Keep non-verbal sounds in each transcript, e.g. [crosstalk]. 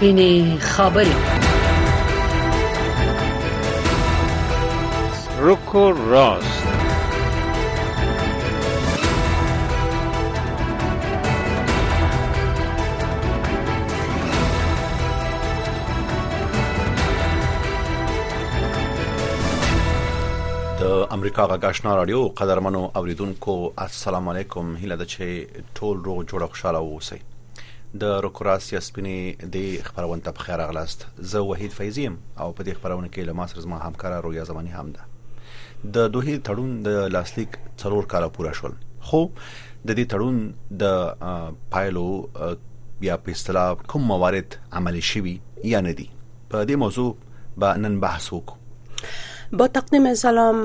سپینې خبرې روکو راست. د امریکا غاښنا رادیو قدرمنو اوریدونکو السلام علیکم. هیله ده چې ټول روغ جوړ خوشاله اوسئ د روکراسیا سپینې د خبرونه ته بخیر اغلاست زه وحید فیضیم او په دې خبرونه کې له ما سره زما همکار رویا زمانی هم ده. د دوه تړون د لاسلیک څلور کاله پوره شول. خو د دې تړون د پایلو بیا په اصطلاح کوم موارد عملی شوي یا نه دي. په دې موضوع به نن بحث وکړو با تقدیم سلام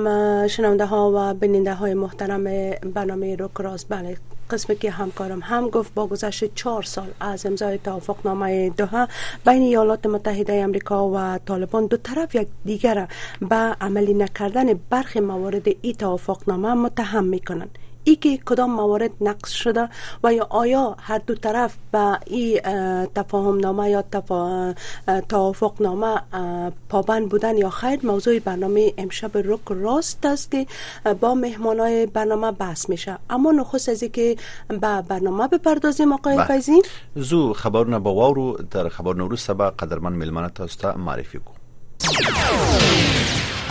شنونده ها و بیننده های محترم برنامه رو کراس بله قسمی که همکارم هم گفت با گذشت چهار سال از امضای توافق نامه دوها بین ایالات متحده امریکا و طالبان دو طرف یک دیگر به عملی نکردن برخی موارد ای توافق نامه متهم می کنند ای که کدام موارد نقص شده و یا آیا هر دو طرف به این تفاهم نامه یا توافق نامه پابند بودن یا خیر موضوع برنامه امشب رک راست است که با مهمان های برنامه بحث میشه. اما نخست از که به برنامه بپردازیم آقای بله. فیزین زو خبرونه به واورو در خبر نورو سبا قدرمن ملمنه تاسو ته معرفي کوم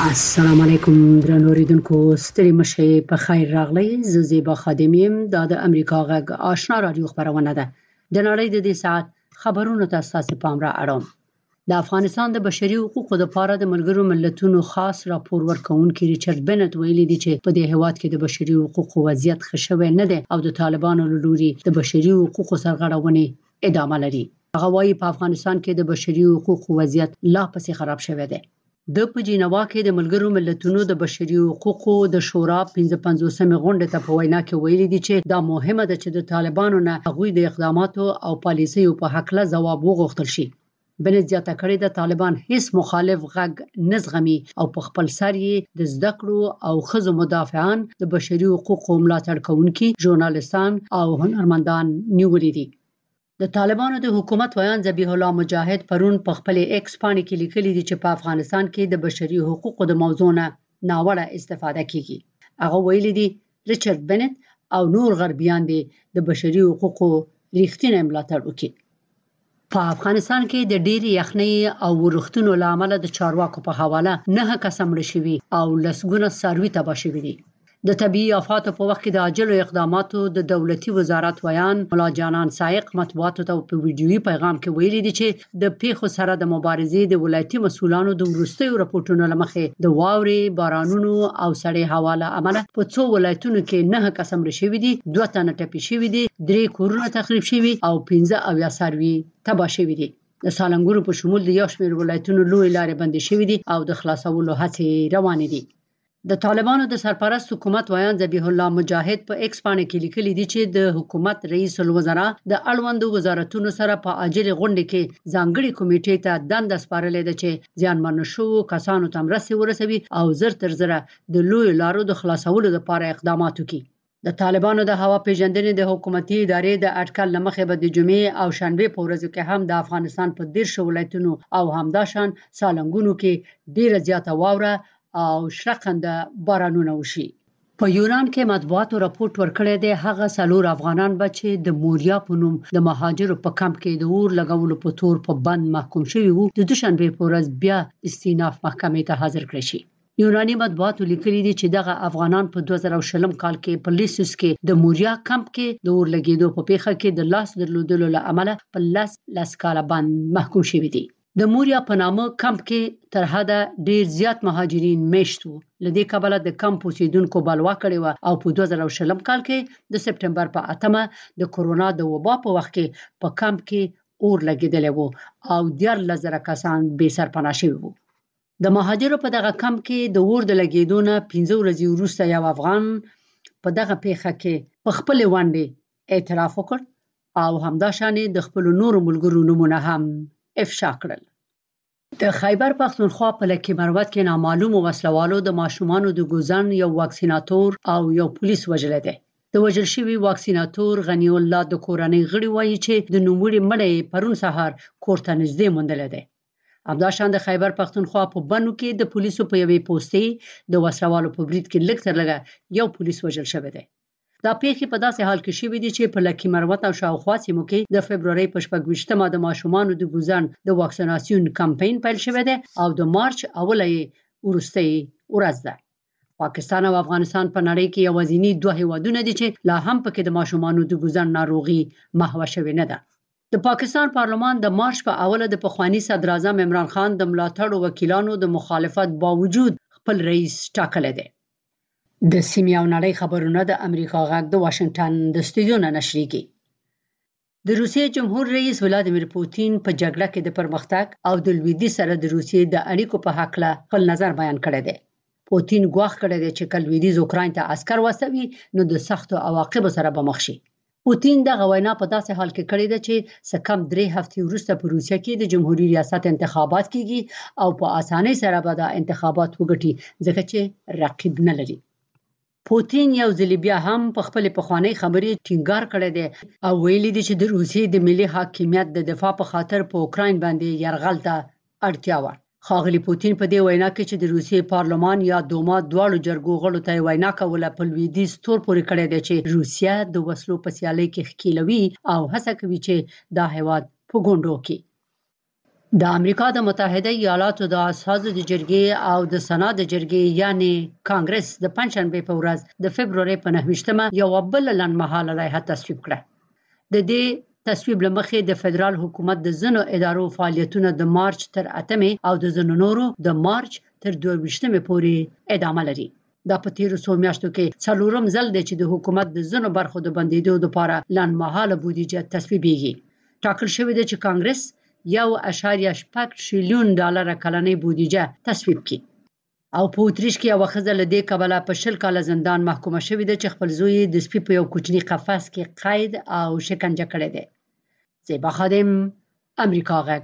السلام علیکم درنو اوریدونکو ستړي مشه په خیر راغلی زه زیبا خادمیم د امریکا غږ آشنا رادیو خبرونه ده. د نړۍ د دې ساعت خبرونو ته تاسو پام را اړوم. د افغانستان د بشري حقوقو لپاره د ملګرو ملتونو خاص راپور ورکونکي ریچارډ بنت ویلي دی چې په دې هواد کې د بشري حقوقو وضعیت ښه شوی نه دی او د طالبانو له لوري د بشري حقوقو سرغړونې ادامه لري. هغه وایي په افغانستان کې د بشري حقوقو وضعیت لا پسې خراب شوی دی د په جنیوا کې د ملګرو ملتونو د بشري حقوقو د شورا 55مې غونډې ته په وینا کې ویلي دي چې دا مهمه ده چې د طالبانو نه هغوی د اقداماتو او پالیسیو په حق له ځواب وغوښتل شي. بل زیاته کړې د طالبان هیڅ مخالف غږ نزغمي او په خپل سر یې د زده کړو او ښځو مدافعان د بشري حقوقو ملاتړ کوونکي ژورنالستان او هنرمندان نیولې دي د طالبانو د حکومت ویاند ذبیح الله مجاهد پرون په خپل ایکس باندې کې لیکلي دي چې په افغانستان کې د بشري حقوقو د موضوع نه ناوړه استفاده کیږي. هغه ویلي دي ریچارډ بنت او نور غربیان دي د بشري حقوقو ریښتینی ملاتړ وکړي. په افغانستان کې د ډېری یخنۍ او ورښتونو لامل د چارواکو په حواله نه کسمړ شوی او لسګونه سروي تباه شوی دي د طبي آفاتو په وخت کې د عاجلو اقداماتو د دولتي وزارت ویان ملا جانان سائق مطبوعاتو ته په ویډیوي پیغام کې ویلي دي چې د پیښو سره د مبارزې د ولایتي مسولانو د ورستیو راپورټونو لمخې د واوري بارانونو او سړې هوا له امله په څو ولایتونو کې نه قسم رشوي دي دوه تنه ټپي شوي دي درې کورونه تخریب شوي او 15 او یا سروي تباه شوي دي. د سالنګورو په شمول د یو شمېر ولایتونو لوی لارې بندې شوې دي او د خلاصولو هڅې روانې دي د طالبانو د سرپرست حکومت ویاند ذبیح الله مجاهد په ایکس باندې کې لیکلي دي چې د حکومت رئیس الوزرا د اړوندو وزارتونو سره په عاجل غونډه کې ځانګړي کمیټې ته دنده سپارلې ده چې ځانمن شو کسانو ته مرسته ورسوي او زر تر زره د لوی لارو د خلاصولو لپاره اقدامات وکړي د طالبانو د هوا پیژندنې د حکومتي ادارې د اټکل لمخې به د جمعې او شنبه په ورځو کې هم د افغانستان په ډیر شو ولایتونو او همداشان سالنګونو کې ډیره زیاته واوره او شرقنده بارانونه وشي. په یونان کې مطبوعاتو راپورټ ورکړی دی هغه سلور افغانان به چې د موریا په نوم د مهاجرو په کمپ کې د اور لګولو په تور په بند محکوم شوی وو د دوشنبه په ورځ بیا استیناف محکمې ته حاضر کړی شي. یوناني مطبوعاتو لیکلي دي چې دغه افغانان په 2020 کال کې په لیسوس کې د موریا کمپ کې د اور لګیدو په پیښه کې د لاس درلودلو لامل په لس لس کاله باندې محکوم شوی دي د موریا په نامه کمپ کې تر حده ډیر زیات مهاجرین میشت وو. لدې کبله د کمپ اوسیدونکو بلوا کړی و او په 2020 کال کې د سپټمبر په اتمه د کورونا د وبا په وخت کې په کمپ کې اور لګیدل وو او ډیر لزر کسان به سرپناه شوي وو. د مهاجرو په دغه کمپ کې د اور د لګیدونه 15 ورځې وروسته یو افغان په دغه پیښه کې په خپل وانډې اعتراف وکړ او همدا شانې د خپل نورو ملګرو نمونه هم افشا کړل. د خیبر پختونخوا په لکه مروت کې نامعلوم وسلوالو د ماشومان د ګوزن یو واکسیناتور او یو پولیس وجل دي د وجل شوی واکسیناتور غنی الله د کورنۍ غړي وایي چې د نوموړي مړی پرون سهار کوړه نږدې موندل دي همداشان د خیبر پښتونخوا په بنو کې د پولیسو په یوې پوسټې د وسوالو په برید کې تر لږه یو پولیس وژل شوی دی دا پیښې په داسې حال کې شوې دي چې په لکی مروت او شاوخوا سیمو کې د فبرवरी په شپږشتمه د ماشومان د ګوزن د واکسیناسیون کمپاین پیل شوی دی او د مارچ اوله ورستۍ ورځ ده. پاکستان او افغانستان په نړۍ کې یوازینی دوه هیوادونه دي چې لا هم پکې د ماشومان د ګوزن ناروغي محو شوی نه ده. د پاکستان پارلمان د مارچ په اوله د پخوانی صدر اعظم عمران خان د ملاتړ وکیلانو د مخالفت باوجود خپل رئیس ټاکل دی د سیمې او نړۍ خبرونه د امریکا غږ د واشنگټن د استودیو نه نشریږي. د روسیې جمهور رئیس ولادیمیر پوتین په جګړه کې د پرمختګ او د لویدي سره د روسیې د اړیکو په حق له خپل نظر بیان کړی دی. پوتین ګواښ کړی دی چې کله لویدي اوکرين ته عسكر وسوي نو د سختو عواقبو سره به مخ شي. پوتین د غوینا په داسې حال کې کړی دی چې سکم درې هفتې وروسته په روسیه کې د جمهوریت ریاست انتخابات کیږي او په اسانۍ سره به د انتخابات وګټي ځکه چې رقیب نه لري پوتین یو ځل بیا هم په خپل پخوانی خبرې ټینګار کړی دی او ویلي دی چې د روسیې د ملي حاکمیت د دفاع په خاطر په اوکرين باندې يرغل ته اړتیا و خاغلی پوتین په دې وینا کې چې د روسیې پارلمان یا دوما دواړو جرګو غړو ته وینا کوله په لویدي ستور پورې کړی دی چې روسیا د وسلو په سیالۍ کې ښکیلوي او هڅه کوي چې دا هیواد په ګوندو کې د امریکا د متحده ایالاتو د اساسو د جرګې او د سنا د جرګې یعنی کانګرس د پنځشنبه په ورځ د فبرवरी په 9مه یو بل لنمحاله لایحه تصویب کړه. د دې تصویب لمخې د فدرال حکومت د زنو ادارو فعالیتونه د مارچ تر 8مه او د زنو نورو د مارچ تر 22مه پورې ادامه لري. دا په تیر څو میاشتو کې څلورم ځل دی چې د حکومت د زنو برخو د بندیدو لپاره لنمحاله بودیجه تصویبېږي ټاکل شوې ده چې کانګرس یو اشاریه شپږ تریلیون ډالر کلنۍ بودیجه تصویب کړي. او په اتریش کې یو خزه له دې کبله په شل کال زندان محکومه شوې ده چې خپل زوی د سپي په یو کوچني قفس کې قید او شکنجه کړی دی. زیبا خادم امریکا غږ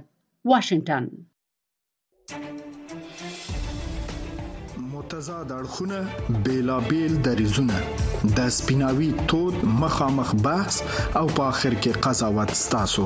واشنگتن. متضاد اړخونه بیلابیل دریزونه د سپیناوي تود مخامخ بحث او په اخر کې قضاوت ستاسو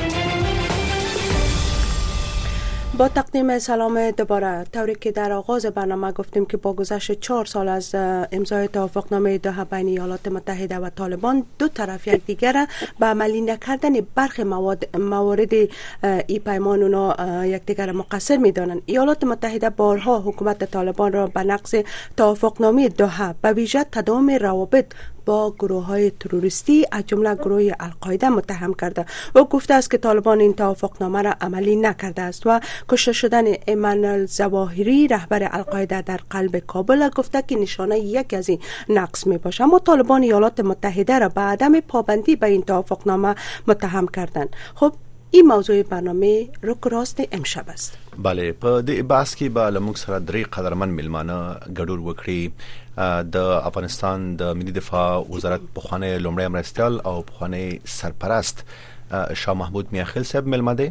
با تقدیم سلام دوباره. طوری که در آغاز برنامه گفتیم که با گذشت چهار سال از امضای توافقنامه دوحه بین ایالات متحده و طالبان دو طرف یکدیگر به عملی نکردن برخی مواد موارد ای پیمان اونا یکدیگر مقصر می‌دانند. ایالات متحده بارها حکومت طالبان را به نقض توافقنامه دوحه به ویژه تداوم روابط با گروه های تروریستی از جمله گروه القاعده متهم کرده و گفته است که طالبان این توافقنامه را عملی نکرده است و کشته شدن ایمان زواهری رهبر القاعده در قلب کابل گفته که نشانه یک از این نقص می باشه اما طالبان ایالات متحده را به عدم پابندی به این توافقنامه متهم کردند. خب این موضوع برنامه رک راست امشب است. بله په دې باس کې به لموږ سره درې قدرمن ملمانه ګډور وکړي. د افغانستان د ملي دفاع وزارت پخوانی لومړی مرستيال او پخوانی سرپرست شاه محمود میاخیل صاحب ملمده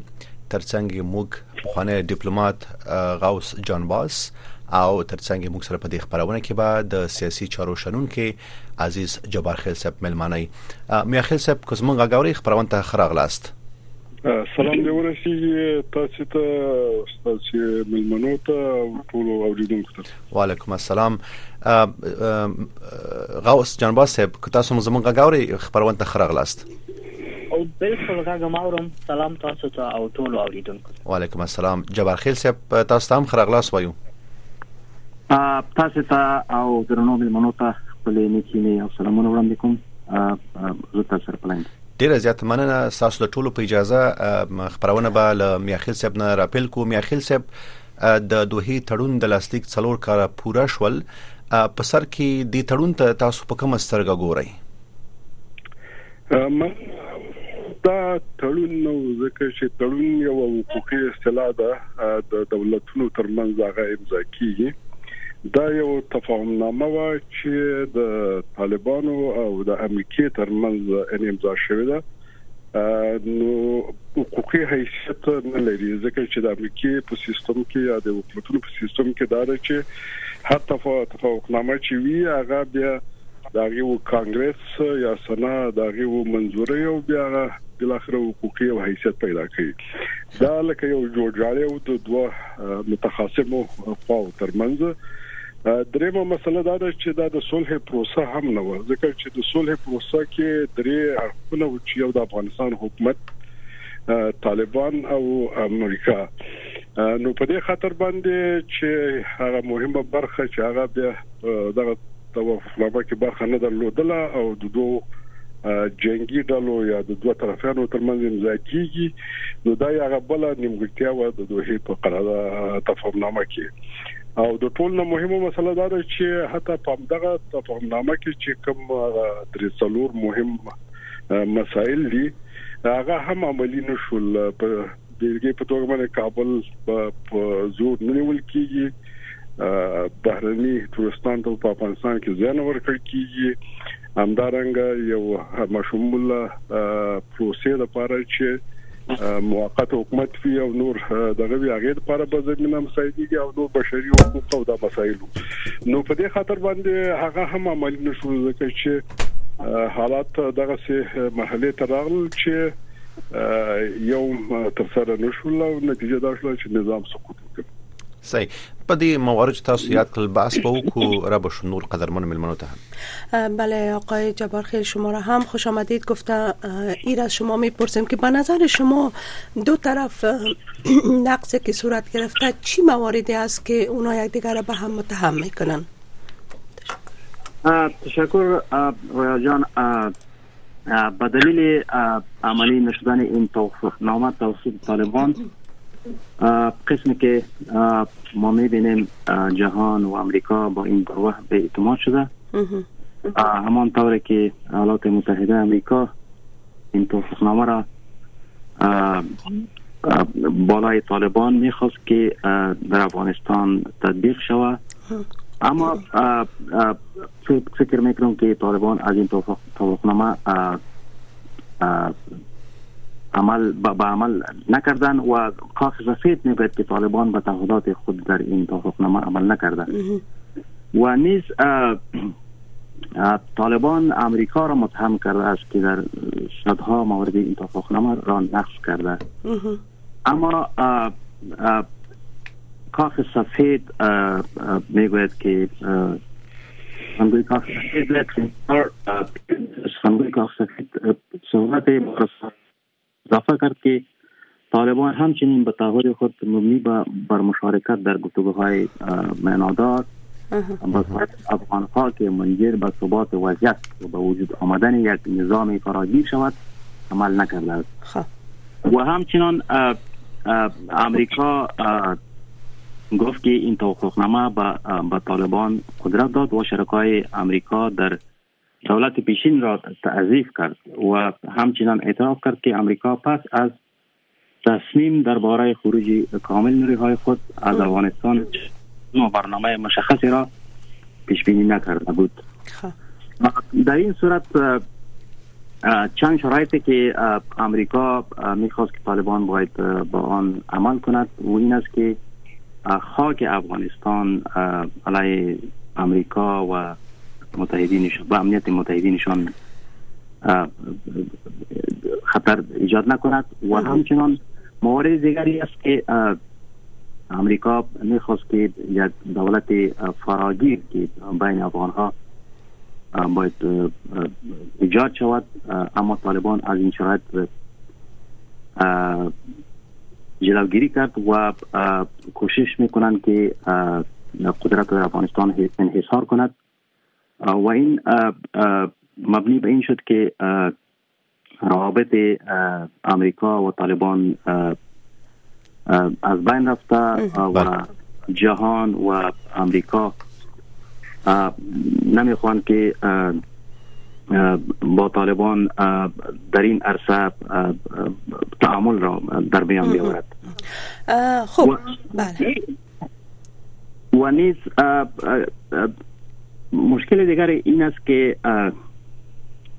ترڅنګ موږ پخوانی ډیپلوماټ غوث جان باس او ترڅنګ موږ سره په دې خبرونه کې به د سیاسي چارو شنن کې عزیز جبار خیل صاحب ملمانه میاخیل صاحب کوم غاوري خبرونه ته خراغلاست سلام دی ورسیږي تاسو ته تاسو ملمنو ته ټول اوریدونکو ته. وعلیکم السلام. غوث جنبا صاحب که تاسو زمونږ غاوري خبرونه ته خراغلاست او بالکل غاګم اورم. سلام تاسو ته او ټول اوریدونکو وعلیکم السلام. جبار خیل صاحب تاسو ته هم خراغلاس وایو. تاسو ته او درنو ملمنو ته خپل نیکینه او سلامونه وړاندې کوم. زه تاسو سره پلاند ډیره زیات مننه. تاسو د ټولو په اجازه خبرونه به ل میاخیل صاحب نه راپیل کو میاخیل صاحب د دوه تړون د لاستیک څلور کال پوره شول. په سر کې د تړون ته تاسو په کوم سترګه ګورئ؟ من دا تړون نو ځکه چې تړون یو حقوقي اصطلاح ده د دولتونو ترمنځ هغه امضا کیږي دا یو تفاهمنامه و چې د طالبانو او د امریکای ترمنځ امضا شوې ده. نو حقوقي حیثیت نه لري ځکه چې د امریکای په سیستم کې یا د حکومتونو په سیستم کې دا ده چې هر تفاهمنامه چې وی هغه بیا داغه و کانګرس یا سنا داغه و منزوري او بیا بل اخر حقوقي او حیثیت پیدا کړي دا لکه یو جوړجاړی او د دوه متخاصمو خواو ترمنځ درېمه مسله دا ده چې دا د صلح پروسه هم نه و ځکه چې د صلح پروسه کې درې اړخونه و چې یو د افغانستان حکومت طالبان او امریکا. نو په دې خاطر باندې چې هغه مهمه برخه چې هغه د دغه توافقنامه کې برخه نه درلودله او د دوه جنگي ډلو یا د دوه طرفانو ترمنځ امضا کیږي نو دا یو بل نیمګړتیا و د دوه په قرارداد تفاهمنامه کې او د ټول نه مهمه مسله دا ده چې حتی په دغه تفاهمنامه کې چې کوم درې څلور مهم مسایل دي هغه هم عملی نشول په دغه په توګه باندې کابل په زور نیول کیږي. بهرني تورستان ته په افغانستان کې ځان ورکړ کیږي. همدارنګه یو مشمول پروسې لپاره چې موقت حکومت فی او نور دغه وی هغه لپاره به زمينه مسایدي او نور بشري حقوق او د مسایل نو په دې خاطر باندې هغه هم عمل نشو ځکه چې حالات دغه سه محله ته راغل چې یو تر سره نشول او نتیجه دا شو چې نظام سقوط وکړ صحیح په دې موارد تاسو یاد کړل؟ بحث به وکړو را به شنور قدرمن ملمنو ته بله آقای جبار خیل شما را هم خوش آمدید. گفته ایر از شما می‌پرسیم که به نظر شما دو طرف [clears throat] نقص که صورت گرفته چی مواردی است که اونا یکدیگر را به هم متهم می‌کنن؟ تشکر رویا جان. به دلیل عملی نشدن این توافقنامه توسط طالبان قسمی که ما می‌بینیم جهان و امریکا با این گروه به اعتماد شده. همان طوری که ایالات متحده امریکا این توافقنامه را بالای طالبان می‌خواست که در افغانستان تطبیق شود. اما فکر می‌کنم که طالبان از این توافقنامه عمل با عمل نکردن و کاخ سفید می‌گوید که طالبان به تعهدات خود در این توافقنامه عمل نکردن. و نیز طالبان امریکا را متهم کرده است که در صدها مورد این توافقنامه را نقض کرده. اما کاخ سفید می‌گوید که سخنگوی کاخ سفید سخنگوی کاخ سفید صحبت اضافه کرد که طالبان همچنین به تعهد خود مبنی بر مشارکت در گفتگوهای معنادار افغان ها که منجر به ثبات وضعیت و به وجود آمدن یک نظام فراگیر شود عمل نکرده است خب. و همچنان امریکا گفت که این توافقنامه به طالبان قدرت داد و شرکای امریکا در دولت پیشین را تعذیف کرد و همچنان اعتراف کرد که امریکا پس از تصمیم درباره خروج کامل نوری های خود از افغانستان برنامه مشخصی را پیش بینی نکرده بود خب. در این صورت چند شرایطی که امریکا می‌خواست که طالبان باید با آن عمل کند و این است که خاک افغانستان علیه امریکا و متحدینشان و امنیت متحدینشان خطر ایجاد نکند و همچنان موارد دیگری است که امریکا می‌خواست که یک دولت فراگیر که بین افغان ها باید ایجاد شود اما طالبان از این شرایط جلوگیری کرد و کوشش می‌کنند که قدرت افغانستان انحصار کند. و این مبنی به این شد که روابط امریکا و طالبان از بین رفته و بله. جهان و امریکا نمی‌خوان که با طالبان در این عرصه تعامل را در میان بیاورد. خب بله. و نیز مشکل دیگر این است که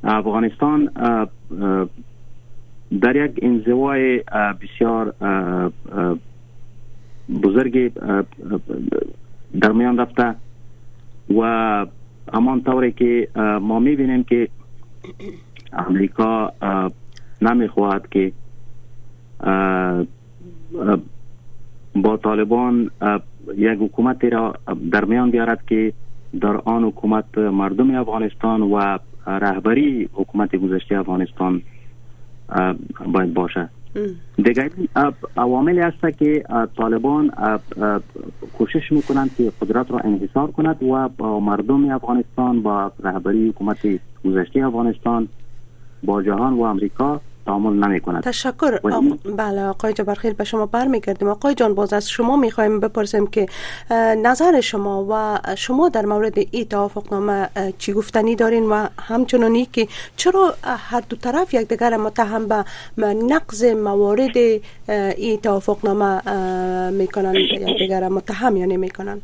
افغانستان در یک انزوای بسیار بزرگ در میان رفته و همان طوری که ما می‌بینیم که امریکا نمی‌خواهد که با طالبان یک حکومت را در میان بیارد که در آن حکومت مردم افغانستان و رهبری حکومت گذشته افغانستان باید باشه. دیگر عوامل است که طالبان کوشش می‌کنند که قدرت را انحصار کند و با مردم افغانستان با رهبری حکومت گذشته افغانستان با جهان و امریکا تعامل نمی کند تشکر بله آقای جبرخیل به شما برمیگردیم. آقای جان باز از شما می‌خوایم بپرسیم که نظر شما و شما در مورد این توافقنامه چی گفتنی دارین و همچنانی که چرا هر دو طرف یک دیگر متهم به نقض موارد این توافقنامه می‌کنن یک دیگر متهم یعنی می‌کنن؟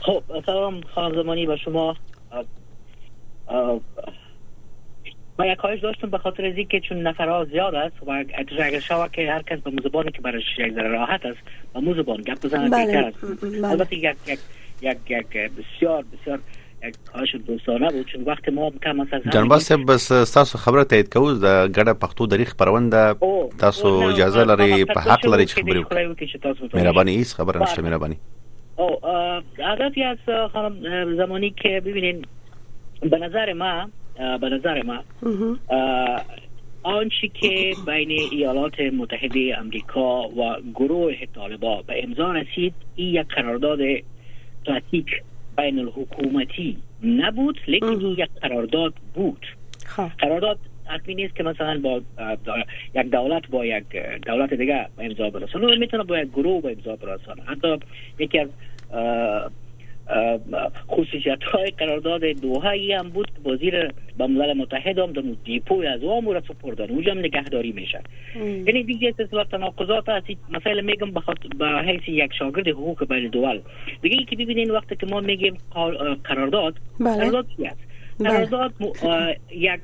خب سلام خانم زمانی به شما. ما یک خواهش داشتم به خاطر از که چون نفرها زیاد است و اگر شوه که هر کس به موزبانی که برش یک ذره راحت است به موزبان گپ بزنه بله. است. بله. البته یک یک یک یک بسیار بسیار یک خواهش دوستانه بود چون وقت ما کم است از جنبه صاحب بس تاسو خبره تایید کوو د ګډه پښتو دریخ خبرونه تاسو اجازه لري په حق لري چې خبرې وکړئ. مهرباني هیڅ خبره نشته مهرباني. او هدفی از خانم زمانی که ببینین به نظر ما به نظر ما. آنچه که بین ایالات متحده امریکا و گروه طالبا به امضا رسید این یک قرارداد تاتیک بین الحکومتی نبود لیکن یک قرارداد بود. خب. قرارداد حتمی نیست که مثلا با یک دولت با یک دولت دیگه امضا برسانه می‌تونه با یک گروه به امضا برسانه حتی یکی از خصوصیت های قرارداد دوها هم بود. وزیر به ملل متحد هم در دیپوی از وام را سپردن اونجا هم نگهداری میشه یعنی دیگه سلسله تناقضات هست مثلا میگم به حیث یک شاگرد حقوق بین دول. دیگه ای که ببینین وقتی که ما میگیم قرارداد بله. قرارداد چی است؟ بله. قرارداد یک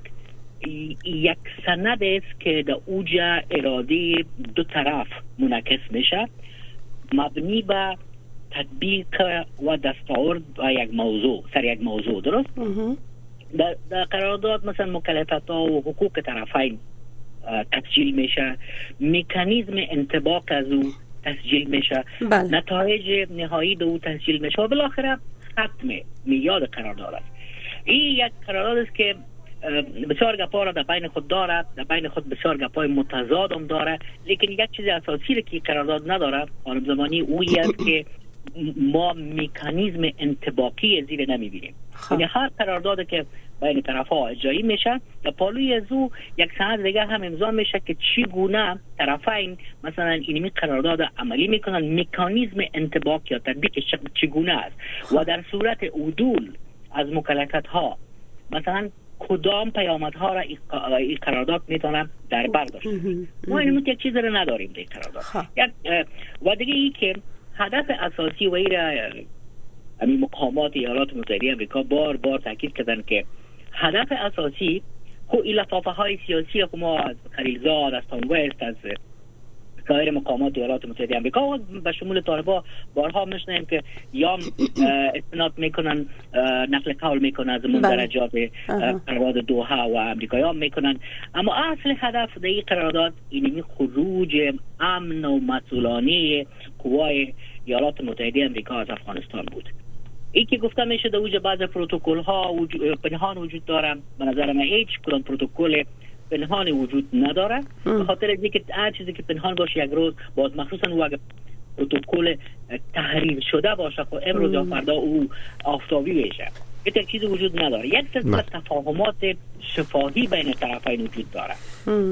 یک سند است که در اوجا اراده دو طرف منعکس میشه مبنی به تطبیق و دستاورد و یک موضوع سر یک موضوع درست؟ در, در قرارداد مثلا مکلفت ها و حقوق طرفین تسجیل میشه. مکانیزم انتباق از او تسجیل میشه. بله. نتایج نهایی دو تسجیل میشه. و بالاخره ختم میاد قرارداد است. این یک قرارداد است که بسیار گپا را در بین خود داره در بین خود بسیار گپای متضاد هم داره. لیکن یک چیز اساسی که قرارداد نداره خانم زمانی اویی است که ما مکانیزم انتباقی زیر نمی‌بینیم خب. یعنی هر قرارداد که بین طرف ها اجرایی میشه در پالوی از او یک سند دیگه هم امضا میشه که چی گونه طرفین مثلا اینمی قرارداد عملی می‌کنن مکانیزم انتباق یا تطبیق چگونه است و خب. در صورت عدول از مکلفت ها مثلا کدام پیامدها را این قرارداد می‌تونن در بر داشته ما این یک چیز رو نداریم در قرارداد خب. و دیگه ای که هدف اساسی و ایره همین مقامات ایالات متحده امریکا بار بار تاکید کردن که هدف اساسی خو این های سیاسی خو ما از خلیلزاد از از سایر مقامات ایالات متحده امریکا و به شمول طالبا بارها میشنیم که یا استناد می‌کنن نقل قول می‌کنن از بله. درجات قرارداد دوها و امریکایی می‌کنن. اما اصل هدف در این قرارداد اینمی خروج امن و مسئولانه قوای ایالات متحده امریکا از افغانستان بود. ای که گفته میشه در اوج بعض پروتکل ها پنهان وجود داره به نظر من هیچ کدام پروتکل پنهان وجود نداره به خاطر اینکه هر چیزی که پنهان باشه یک روز باز مخصوصا او اگر پروتکل تحریر شده باشه خب امروز یا فردا او آفتابی بشه. یک چیزی وجود نداره. یک سلسله تفاهمات شفاهی بین طرفین وجود داره.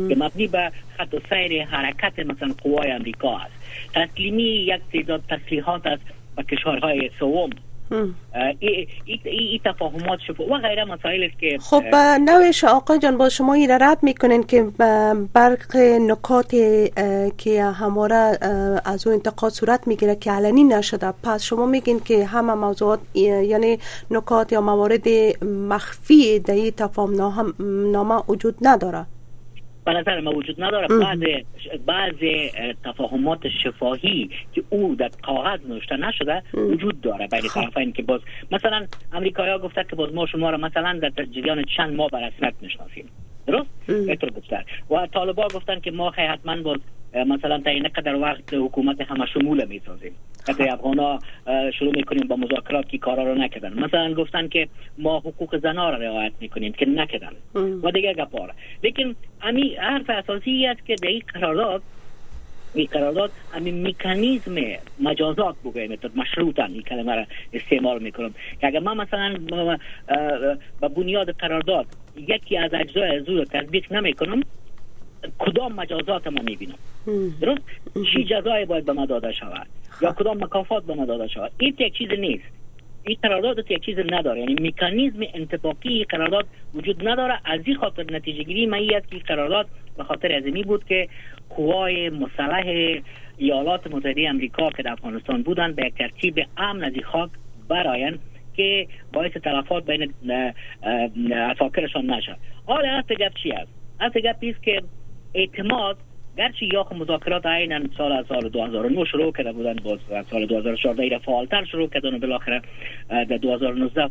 که مبنی به خط و سیر حرکت مثلا قوای امریکا است. تسلیمی یک تعداد تسلیحات است و کشورهای سوم این تفاهمات شفا و غیره مسائل که خب نوش آقای جان با شما این رد می‌کنین که برق نکات که همواره از او انتقاد صورت می‌گیره که علنی نشده. پس شما میگین که همه موضوعات یعنی نکات یا موارد مخفی در این تفاهم نامه وجود نداره. به نظر ما وجود نداره. بعض بعض تفاهمات شفاهی که او در کاغذ نوشته نشده وجود داره بین خب. طرفین که باز مثلا امریکایا گفته که باز ما شما را مثلا در جریان چند ماه به رسمیت می‌شناسیم درست؟ بهتر گفتن و طالبا گفتن که ما حتما باز مثلا تا این قدر وقت حکومت همه شمول می‌سازیم. که افغان شروع می‌کنیم با مذاکرات که کارا رو نکردن. مثلا گفتن که ما حقوق زنا را رعایت می‌کنیم که نکردن. و دیگه گپاره لیکن امی حرف اساسی است که در این قرارداد این قرارداد همین مکانیزم مجازات بگویم مشروطا این کلمه را استعمال می‌کنم. که اگر ما مثلا با بنیاد قرارداد یکی از اجزای رو تطبیق نمی‌کنم کدام مجازات ما می‌بینم؟ درست؟ چی جزای باید به ما داده شود؟ یا کدام مکافات به ما داده شود؟ این یک چیز نیست. این قرارداد یک چیز نداره. یعنی مکانیزم انتباقی قرارداد وجود نداره. از این خاطر نتیجه گیری ما است که قرارداد به خاطر ازمی بود که قوای مسلح ایالات متحده امریکا که در افغانستان بودن به ترتیب امن از خاک براین که باعث تلفات بین افاکرشان نشد حالا اصل گپ چی است؟ اصل گپ است که اعتماد گرچه یا مذاکرات عینا سال از سال 2009 شروع کرده بودن باز سال 2014 ایره فعالتر شروع کردن و بالاخره در 2019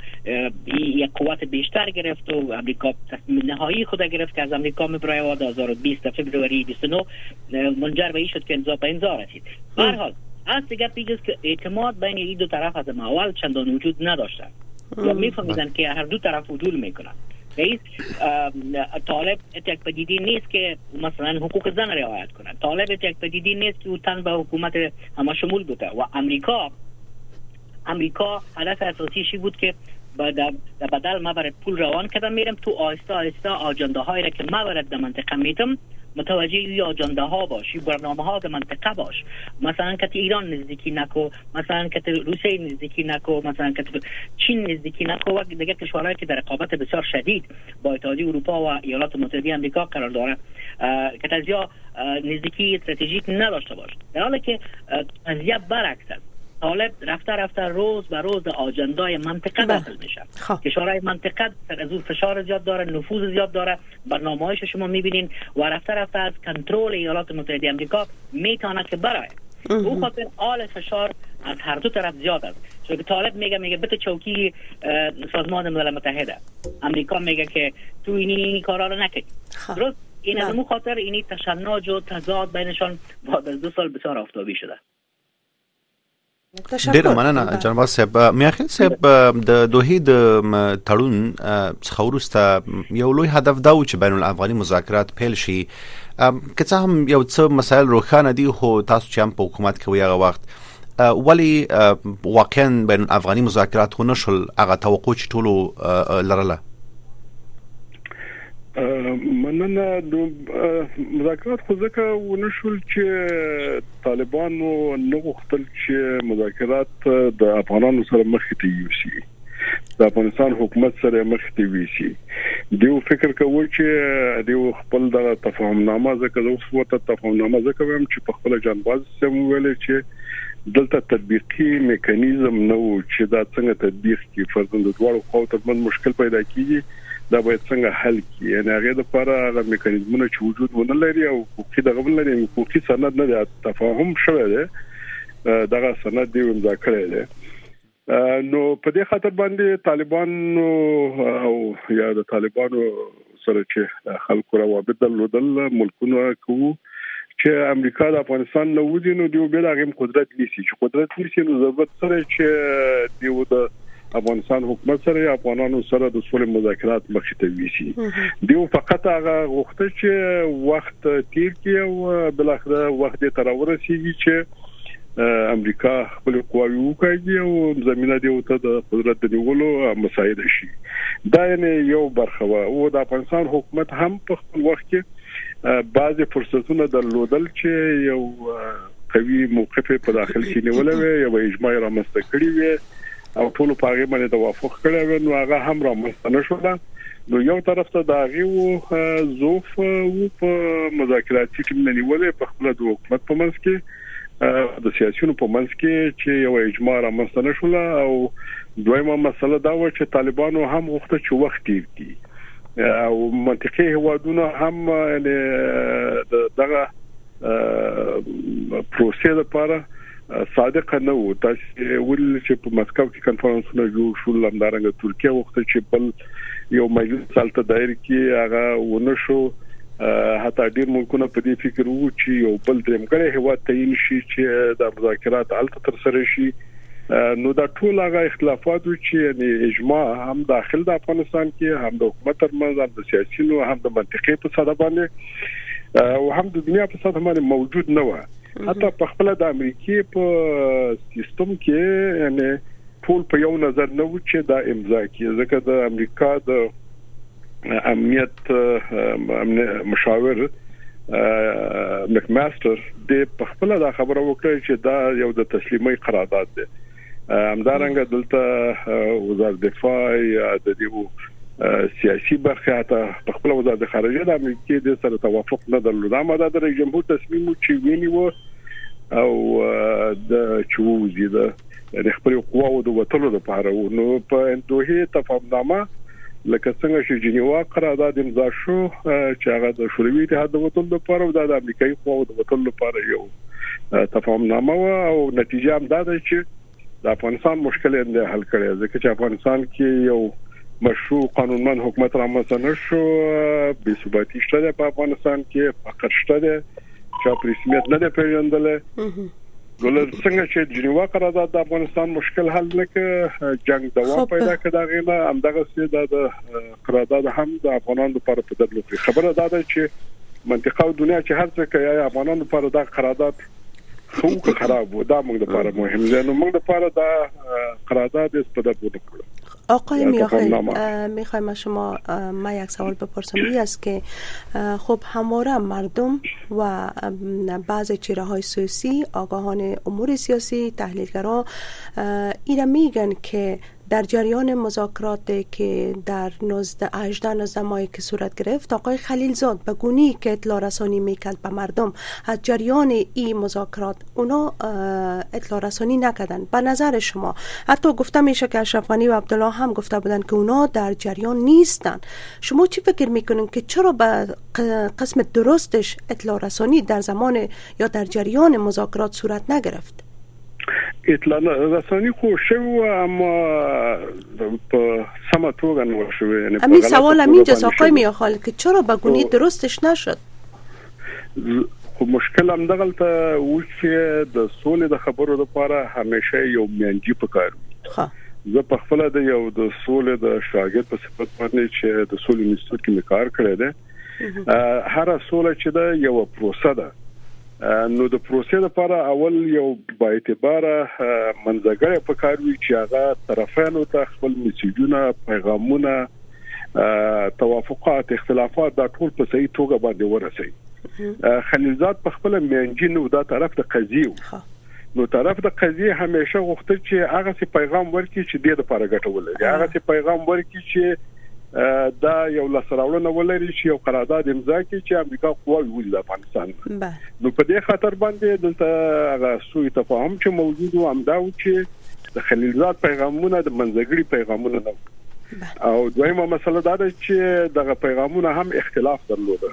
یک قوت بیشتر گرفت و امریکا تصمیم نهایی خود گرفت که از امریکا می‌بره و 2020 فبروری 29 منجر به این شد که انزا به انزا رسید. هر حال از دیگر پیجز که اعتماد بین این دو طرف از اول چندان وجود نداشتن یا میفهمیدن که هر دو طرف وجود می‌کنن رئیس طالب یک پدیدی نیست که مثلا حقوق زن رعایت کنند طالب یک پدیدی نیست که او تن به حکومت همه شمول بوده. و امریکا امریکا هدف اساسیشی بود که در بدل ما برای پول روان کردم میرم. تو آهسته آهسته آجنده هایی را که ما برای در منطقه میتم متوجه ای آجنده ها باش برنامه ها در منطقه باش. مثلا که ایران نزدیکی نکو مثلا که روسیه نزدیکی نکو مثلا که چین نزدیکی نکو. و دیگه کشورهایی که در رقابت بسیار شدید با اتحادیه اروپا و ایالات متحده آمریکا قرار داره. که تزیا نزدیکی استراتژیک نداشته باش. در حالی که قضیه برعکس است. طالب رفته رفته روز به روز آجندای منطقه بله. داخل میشه خب. کشورهای منطقه از اون فشار زیاد داره نفوذ زیاد داره برنامه‌هایش شما می‌بینین و رفته رفته از کنترل ایالات متحده آمریکا می‌تونه که برای او خاطر آل فشار از هر دو طرف زیاد است چون طالب میگه میگه بده چوکی سازمان ملل متحده امریکا میگه که تو اینی کارا رو نکنی خب. درست این از بله. خاطر اینی تشنج و تضاد بینشان بعد از دو سال بسیار آفتابی شده ډیره مننه جناب صاحب. میاخین صاحب د دوه د تړون څخه ورسته یو لوی هدف دا و چې بین الافغاني مذاکرات پیل شي. که څه هم یو څه مسایل روښانه دي خو تاسو چې هم په حکومت کې هغه وخت ولی واقعا بین الافغاني مذاکرات خو نشول هغه توقع چې ټولو لرله مننه د مذاکرات خو ځکه ونشول چې طالبانو نو غوښتل چې مذاکرات د افغانانو سره مخ ته یوسي. د افغانستان حکومت سره مخ ته ویسي دیو فکر کوي چې دیو خپل د تفاهم نامه ځکه د وسوته تفاهم نامه ځکه ویم چې په خپل جنباز سم ویل چې دلته تطبیقي میکانیزم نو چې دا څنګه تطبیق کی فرضاً د دوړو خو ته مشکل پیدا کیږي دا باید څنګه حل کی یعنی هغه د لپاره هغه میکانیزمونه چې وجود ونه لري او حقوقي دغه ونه لري حقوقي سند نه تفاهم شوی دی دغه سند دی امضا کړی دی. نو په دې خاطر باندې طالبان او یا د طالبانو سره چې خلکو روابط درلودل ملکونه کوو چې امریکا د افغانستان نو وځي نو دیو بل هغه قدرت نیسی چې قدرت نیسی نو ضرورت سره چې دیو د افغانستان حکومت سره افغانانو سره د سولې مذاکرات مخې ته ویسي دیو فقط هغه غوښته چې وخت تیر کړي او بل اخر وخت ته راورسیږي چې امریکا خپل قواوی وکړي او زمينه دی ته د قدرت نیولو مساعد شي. دا یو برخه او د افغانستان حکومت هم په خپل وخت کې بعضي فرصتونه درلودل چې یو قوي موقف په داخل کې نیولې وي یو اجماع رامنځته کړی وي او ټول په هغه باندې توافق کړی نو هغه هم را مستنه شو نو یو طرف ته دا غيو زوف او په مذاکراتي ټیم نیولې په خپل د حکومت په منځ کې د سیاسيونو په منځ کې چې یو اجماع را مستنه شو او دویمه مسله دا و چې طالبانو هم غوښته چې وخت کړي. او منطقي هوادونه هم دغه پروسې لپاره صادق نه وو تاسو ول چې په مسکو کې کنفرانسونه جوړ شول لمدارنګ ترکیه وخت چې بل یو مجلس سالته دایر کې هغه ونه شو. حتی ډیر ملکونه په دې فکر وو چې یو بل درمګړی هوا تعین شي چې د مذاکرات الته تر سره شي نو دا ټول هغه اختلافات چې یعنی اجماع هم داخل د افغانستان کې هم د حکومت ترمنځ هم د سیاسيونو هم د منطقي په ساده باندې. او هم د دنیا په ساده باندې موجود نه و حتی په خپل د امریکای په سیستم کې یعنی ټول په یو نظر نه و چې دا امضا کې ځکه د امریکا د امنیت مشاور مک ماستر د په خپل دا خبره وکړه چې دا یو د تسلیمي قرارداد دی. همدارنګه دلته وزارت دفاع د دې سیاسي برخه ته په خپل وزارت خارجه د امریکای د سره توافق نه درلود. اما د رئیس جمهور تصمیم چې ویني وو او د چوزي د خپل قواو د وټلو لپاره نو په دوه تفاهمنامه لکه څنګه چې جنیوا قرارداد امضا شو چې هغه د شوروي اتحاد د وټلو لپاره او د امریکایي قواو د وټلو لپاره یو تفاهمنامه او نتیجه هم دا ده چې د افغانستان مشکل یې حل کړي. ځکه چې افغانستان کې یو مشروع قانونمن حکومت رامنځته نشو بې ثباتی شته په افغانستان کې فقر شته چا په رسمیت نه پیژندل ولر څنګه چې جنیوا قرارداد د افغانستان مشکل حل نکړ جنگ دوام پیدا کړ دا غیله همدغه سي د قرارداد هم د افغانانو لپاره په دبلو خبره ده چې منطقه او دنیا چې هر څه کوي افغانانو لپاره دا قرارداد خو خراب و دا موږ لپاره مهم دی. نو موږ لپاره دا قرارداد است په دبلو کړو آقای میاخیل می‌خوایم از شما ما یک سوال بپرسم. این است که خب همواره مردم و بعض چهره های سیاسی آگاهان امور سیاسی تحلیلگرا ایره میگن که در جریان مذاکرات که در 19 18 19 ماه که صورت گرفت آقای خلیلزاد به گونی که اطلاع رسانی می‌کرد به مردم از جریان این مذاکرات اونا اطلاع رسانی نکردن. به نظر شما حتی گفته میشه که اشرف و عبدالله هم گفته بودن که اونا در جریان نیستن. شما چی فکر می‌کنین که چرا به قسم درستش اطلاع رسانی در زمان یا در جریان مذاکرات صورت نگرفت؟ اطلاع رسانی خو شو اما په سم توګه نو شو یعنی همین سوال همین جز آقای میاخال که چرا بگونی درستش نشد خو مشکل هم دغه ته و چې د سولې د خبرو لپاره همیشه یو میانجی پکار ها زه په خپل د یو د سولې د شاګرد په صفت باندې چې د سولې انسټیټیوټ کې کار کړی دی هر سولې چې دا یو پروسه ده نو د پروسې لپاره اول یو با اعتبار منځګړی په کار وی چې هغه طرفانو ته خپل message ونه پیغامونه توافقات اختلافات دا ټول په صحیح توګه باندې ورسي خلیلزاد په خپل میانجینو دا طرف د قضیه نو طرف د قضیه همیشه غوښتل چې هغه سي پیغام ورکړي چې د لپاره ګټول هغه سي پیغام ورکړي چې دا یو لاسراوړنه ولري چې یو قرارداد امضا کړي چې امریکا قواوي ولې د افغانستان. نو په دې خاطر باندې دلته هغه سوء تفاهم چې موجود و امدا و چې د خلیلزاد پیغامونه د منځګړي پیغامونه نه او دویمه مسله دا ده چې دغه پیغامونه هم اختلاف درلوده.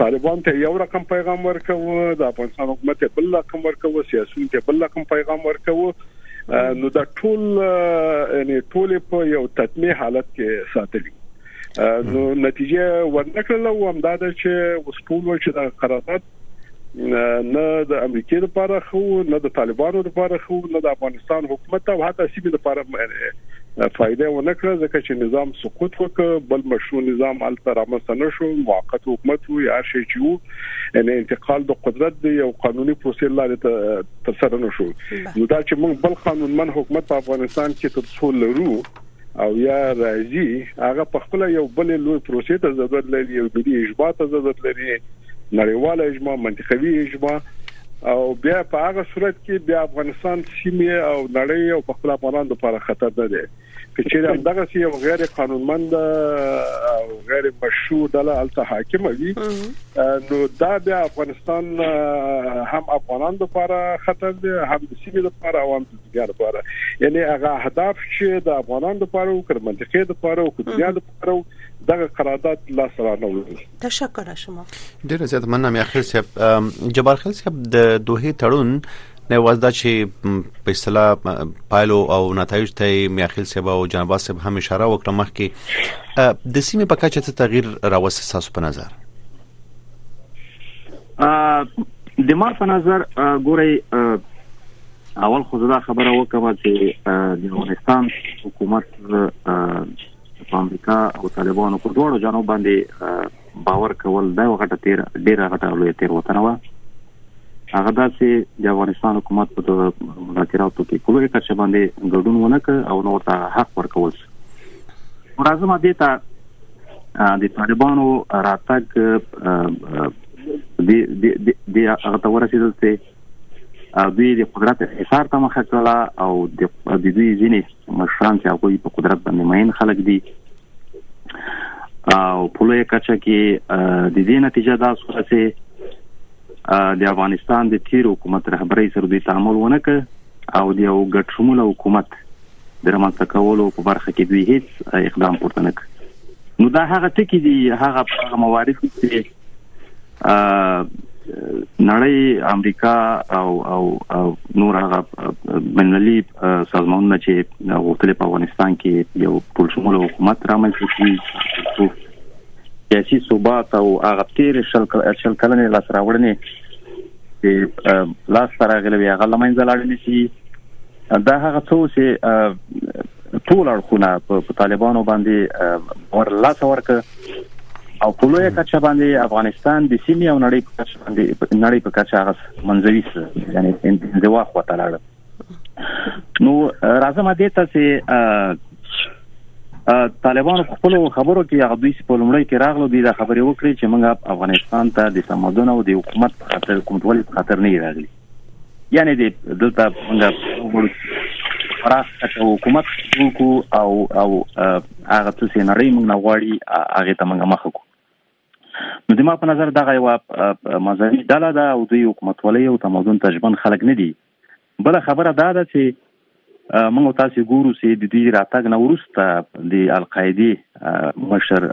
طالبان ته یو رقم پیغام ورکوه د افغانستان حکومت بل رقم ورکوه سیاسيون ته بل رقم پیغام ورکوه. نو دا ټول یعنی ټول په یو تطمیع حالت کې ساتلي نو نتیجه ورنکړل او هم دا چې وسپول چې د قرارداد نه د امریکای لپاره خو نه د طالبانو لپاره خو نه د افغانستان حکومت او حتی سیمه لپاره فائدې ونکړه ځکه چې نظام سقوط وکړ بل مشروع نظام الته رامنځته نشو موقت حکومت وي هر شي چې وو ان انتقال د قدرت دی او قانوني پروسې لارې تر سره نشو نو دا چې موږ بل قانونمن حکومت په افغانستان کې تر څو لرو او یا راځي هغه په خپل یو بل لوی پروسې ته ضرورت لري یو ملي اجماع ته ضرورت لري نړیواله اجماع منطقوي اجماع. او بیا په هغه صورت کې بیا افغانستان سیمه او نړۍ او په خپل افغانانو لپاره خطر دی چې دا دغه یو غیر قانونمند او غیر مشروع ډله الته حاکم وي. نو دا د افغانستان هم افغانانو لپاره خطر دی هم د سیمې لپاره او هم د دنیا لپاره یعنی هغه هدف چې د افغانانو لپاره او د منطقې لپاره او د دنیا لپاره دغه قرارداد لا سره نه وړي تشکر شما. ډیر زیات مننه مې اخر صاحب. جبار خل صاحب د دوه تړون نه وازدا چې په اصطلاح پایلو او نتایج ته میاخیل صاحب او جناب صاحب هم اشاره وکړه مخکې. د سیمې په کچه ته تغییر راوست تاسو په نظر؟ ا د ما په نظر ګوري اول خو دا خبره وکړه چې د افغانستان حکومت په امریکا او طالبانو په دوړو جنوب باندې باور کول دا غټه تیر ډیره غټه لوی تیر وطن و هغه داسې د افغانستان حکومت په مذاکراتو کې کولای کړي باندې ګډون ونه کړ او نو ته حق ورکول مرزم دې ته د طالبانو راتګ د د د هغه ته ورسېدل چې دوی د قدرت حصار ته مخه کړه او د دوی ځینې مشران چې هغه په قدرت باندې مین خلک دي. او په لوی کچه کې د دې نتیجه دا شوه چې د افغانستان د تیر حکومت رهبرۍ سره د تعامل ونه ک او د یو ګډ شمول حکومت د رامنځته کولو په برخه کې دوی هیڅ اقدام پورته نه کړ. نو دا هغه ټکی دي هغه موارد چې نړۍ امریکا او او او نور هغه منلي سازمانونه چې غوښتل په افغانستان کې یو ټول شمول حکومت رامنځته کړي سیاسي ثبات او هغه تیر شل شل کلنې لاس راوړنې چې لاس راغلي هغه لمنځه لاړل شي. دا هغه څه چې ټول اړخونه په طالبانو باندې ور لاس ورک او په لوی کچه باندې افغانستان د سیمې او نړۍ په کچه باندې نړۍ په کچه هغه منځوي یعنی انزوا خو تعالی نو راځم دې ته چې طالبانو خپل خبرو کې هغه دوی په لومړی کې راغلو دي دا خبرې وکړي چې موږ افغانستان ته د تمدن او د حکومت په خاطر کوم ډول خطر نه راغلي. یعنی د دلته موږ فراخ حکومت کو او او هغه څه ری موږ نه غواړي هغه ته موږ مخ کو نو د ما په نظر دغه یو مذهبي ډله ده او دوی حکومت ولې او تمدن تجربه خلک نه دي. بل خبره دا ده چې موږ تاسو ګورو چې د دې راتګ نو ورسته د القاعده مشر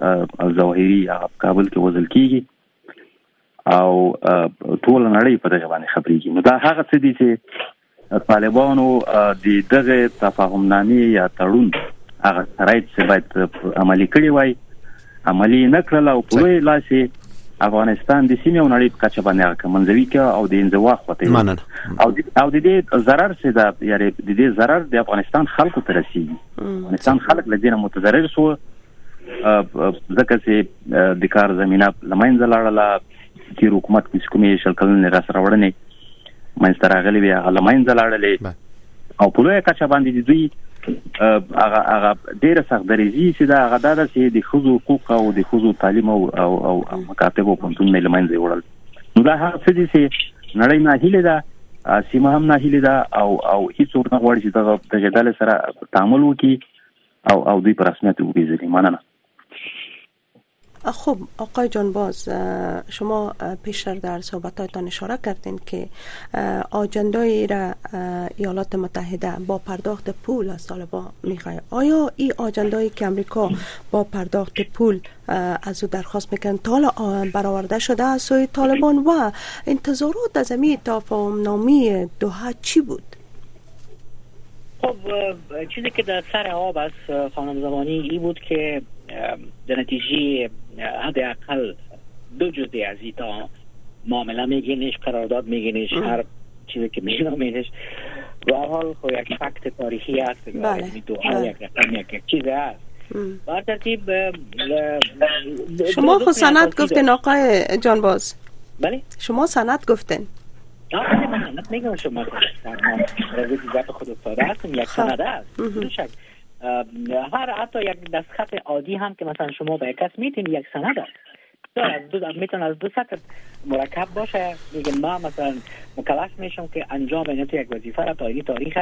ظاهري کابل کې وزل کیږي او ټول نړۍ په دغه باندې خبرېږي. نو دا هغه څه دي چې طالبانو د دغه تفاهم نامې یا تړون هغه شرایط چې باید عملي کړی وای عملي نه کړل او په لاسه افغانستان د سیمې او نړۍ په کچه باندې منځوي کې او د انزوا خواته او او د دې ضرر څه ده؟ یعنی د دې ضرر د افغانستان خلکو ته رسیږي. افغانستان خلک لدینه متضرر شو. ځکه چې د کار زمينه لمنځه لاړه چې حکومت کې کومې شل کلنې را سره وړنې منځ راغلي وي هغه لمنځه لاړلې. او په لوی کچه باندې دوی هغه هغه ډیره سخت درېږي چې دا هغه د چې د خزو حقوق او د خزو تعلیم او او مکاتب او پنځون نه لمنځه وړل نو دا هغه څه دي چې نړۍ نه هیله ده سیمه هم نه هیله ده او او هیڅ څوک نه غواړي چې دغه د جدال سره تعامل وکړي او او دوی پر رسمیت وګوري مننه خب آقای جانباز شما پیشتر در صحبتاتان اشاره کردین که آجندایی را ایالات متحده با پرداخت پول از طالبان می‌خواه آیا این آجندایی که امریکا با پرداخت پول از او درخواست می‌کنن تا برآورده شده از سوی طالبان و انتظارات از امی تفاهم نامی دوها چی بود؟ خب چیزی که در سر آب از خانم زمانی ای بود که در نتیجه حداقل دو جزی از ایتا معامله میگینش قرارداد میگینش هر چیزی که میگنامینش و حال خو یک فکت تاریخی است بله. دو بله. یک رقم یک چیز است بر ترتیب شما خود سند گفتین آقای جانباز. بله؟ شما سند گفتین. نه من میگم شما سند خود افتاده هستم یک سند است هر حتی یک دستخط عادی هم که مثلا شما به کس میتین یک سند است. بسیار از دو می‌تونه از دو سطح مرکب باشه. میگن ما مثلا مکلف میشم که انجام این یک وظیفه را تا تاریخ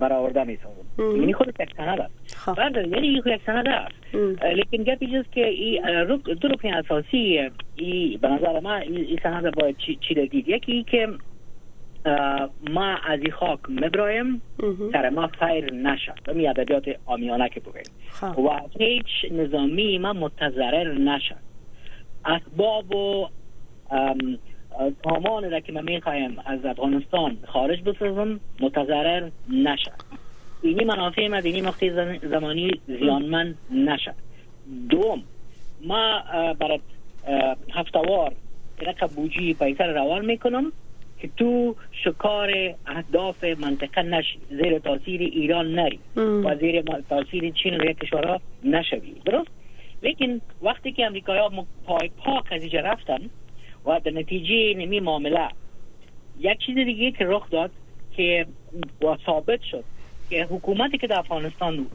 برآورده می‌سازم یعنی خود یک سند است. خب. یعنی یک سند است. لیکن گپی جز که دو رکن اساسی ای به نظر من این سند باید چی دید؟ یکی که ما از این خاک مبرایم. سر ما خیر نشد. می ادبیات آمیانه که بگیم خب. و هیچ نظامی ما متضرر نشد. اسباب و سامان را که ما می‌خوایم از افغانستان خارج بسازم متضرر نشد. اینی منافع ما دینی مقطع زمانی زیانمند نشد. دوم ما برای هفتوار که بوجی پیسر روان می‌کنم. که تو شکار اهداف منطقه نشی زیر تاثیر ایران نری. و زیر تاثیر چین و کشورها نشوی. درست؟ لیکن وقتی که امریکایی ها پای پاک از اینجا رفتن و در نتیجه نمی معامله یک چیز دیگه که رخ داد که و ثابت شد که حکومتی که در افغانستان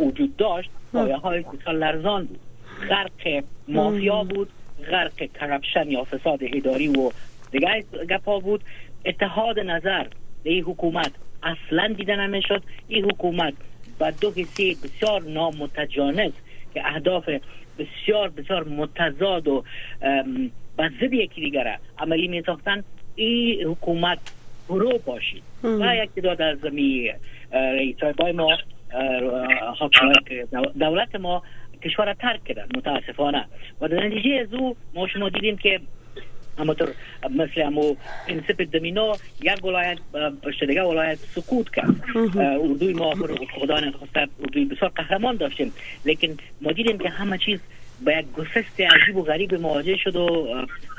وجود داشت پایه های بسیار لرزان بود. غرق مافیا بود غرق کرپشن یا فساد اداری و دیگه گپا بود. اتحاد نظر به این حکومت اصلا دیده نمی‌شد. این حکومت با دو حسی بسیار نامتجانس که اهداف بسیار بسیار متضاد و با ضد یکی دیگر عملی می ساختن این حکومت برو باشید و یک داد از می رئیس ما دولت ما کشور ترک کردن متاسفانه. و در نتیجه از او ما شما دیدیم که همونطور مثل همو پرنسپ دمینا یک ولایت پشت دیگه ولایت سکوت کرد اردوی ما خدا نخواسته اردوی بسیار قهرمان داشتیم لیکن ما دیدیم که همه چیز با یک گسست عجیب و غریب مواجه شد و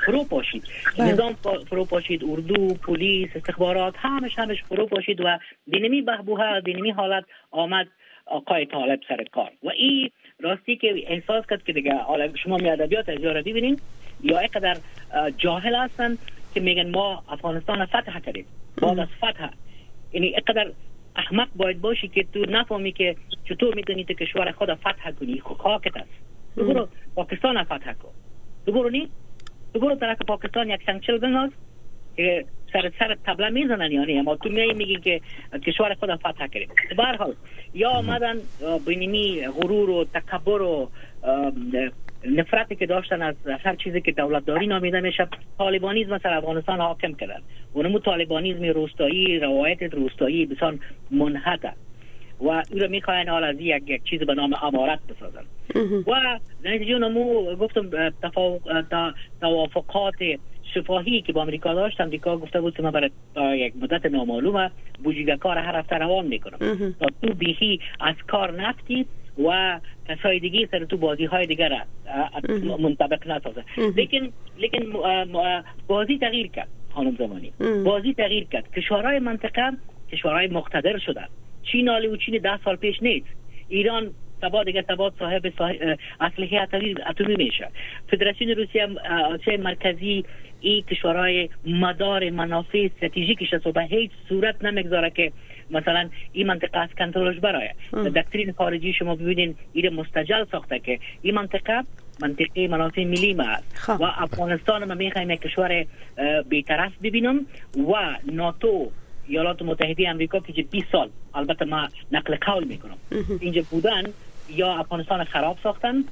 فرو پاشید. نظام فرو پاشید اردو پلیس استخبارات همش همش فرو پاشید و دینمی بهبوه دینمی حالت آمد آقای طالب سر کار و این راستی که احساس کرد که دیگه شما می ادبیات از یاره ببینین یا اینقدر جاهل هستن که میگن ما افغانستان فتح کردیم. بعد از فتح. یعنی اینقدر احمق باید باشی که تو نفهمی که چطور می‌تونی تو کشور خود فتح کنی. خاکت است. تو برو پاکستان فتح کن. تو برو نی؟ تو برو طرف پاکستان یک سنگچل بناز که سر سر تبله می‌زنن یعنی اما تو میای میگی که کشور خود فتح کردیم به حال یا آمدن بینیمی غرور و تکبر و نفرتی که داشتن از هر چیزی که دولت داری نامیده میشه طالبانیزم سر افغانستان حاکم کردن. اونمو طالبانیزم روستایی روایت روستایی بسان منحده و او رو می‌خواین حال از یک, یک چیز به نام امارت بسازن. و نتیجه نمو گفتم توافقات شفاهی که با امریکا داشت امریکا گفته بود که من برای یک مدت نامعلومه بوجیگه کار هر هفته روان می‌کنم. تا تو بیهی از کار نفتی و کسای دیگه سر تو بازی های دیگر منطبق نسازه. لیکن لیکن بازی تغییر کرد خانم زمانی. بازی تغییر کرد. کشورهای منطقه کشورهای مقتدر شدن. چین آلی و چین ده سال پیش نیست. ایران تبا دیگه تبا صاحب, صاحب اسلحه اتمی میشه. فدراسیون روسیه آسیای مرکزی این کشورهای مدار منافع استراتژیکش است و به هیچ صورت نمی‌گذاره که مثلا این منطقه از کنترلش برای دکترین خارجی شما ببینید این مستجل ساخته که این منطقه منطقه منافع ملی ما است. خب. و افغانستان ما می‌خوایم کشور بیطرف ببینم و ناتو ایالات متحده امریکا که 20 سال البته ما نقل قول می‌کنم. اینجا بودن یا افغانستان خراب ساختن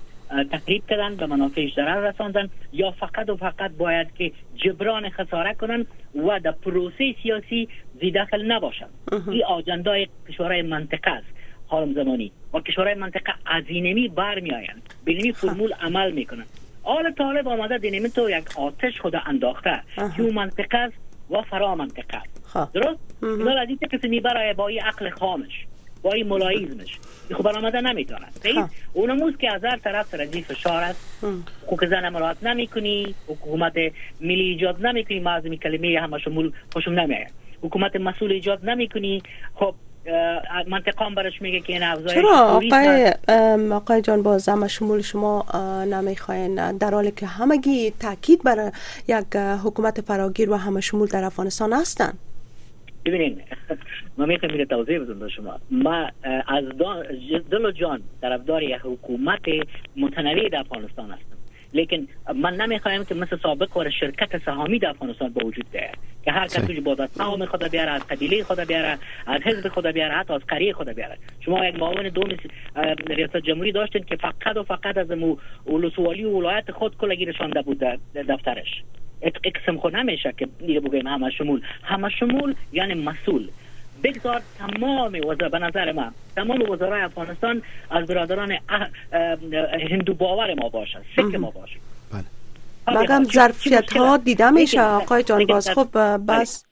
تقریب کردن به منافعش ضرر رساندن یا فقط و فقط باید که جبران خساره کنن و در پروسه سیاسی زی داخل نباشن. این آجندای کشورهای منطقه است حالم زمانی. و کشورهای منطقه از اینمی برمی آیند به فرمول عمل می‌کنن. آل طالب آمده دینمی تو یک آتش خود انداخته. که اون منطقه است و فرا منطقه. است درست؟ اینا از این کسی می‌بره با این عقل خامش با این ملایزمش خب برآمده نمی‌تونه خب. اونموز که از هر طرف سر فشار است. حقوق زن مراعات نمی‌کنی. حکومت ملی ایجاد نمی‌کنی. معظمی کلمه همه شمول خوشم نمیاد حکومت مسئول ایجاد نمی‌کنی. خب منطقه هم برش میگه که این افزایش چرا؟ آقای آقای جان باز شمول شما نمی‌خواین در حالی که همگی تاکید بر یک حکومت فراگیر و همه شمول در افغانستان هستن. ببینین [laughs] ما می‌خوایم میره توضیح بزنم شما. ما از دل و جان طرفدار یک حکومت متنوع در افغانستان هستم. لیکن من نمی‌خوایم که مثل سابق ور شرکت سهامی در افغانستان با وجود ده که هر کسی با از سهام خود بیاره از قبیله خود بیاره از حزب خود بیاره حتی از قریه خود بیاره. شما یک معاون دوم ریاست جمهوری داشتین که فقط و فقط از ولسوالی و ولایت خود کلگی رسانده بود دفترش. اقسم خود نمیشه که دیگه بگیم همه شمول. همه شمول یعنی مسئول. بگذار تمام وزرا به نظر من تمام وزرای افغانستان از برادران هندو باور ما باشه سکه ما باشه بله. مگم ظرفیت ها دیده میشه آقای جان باز خب بس.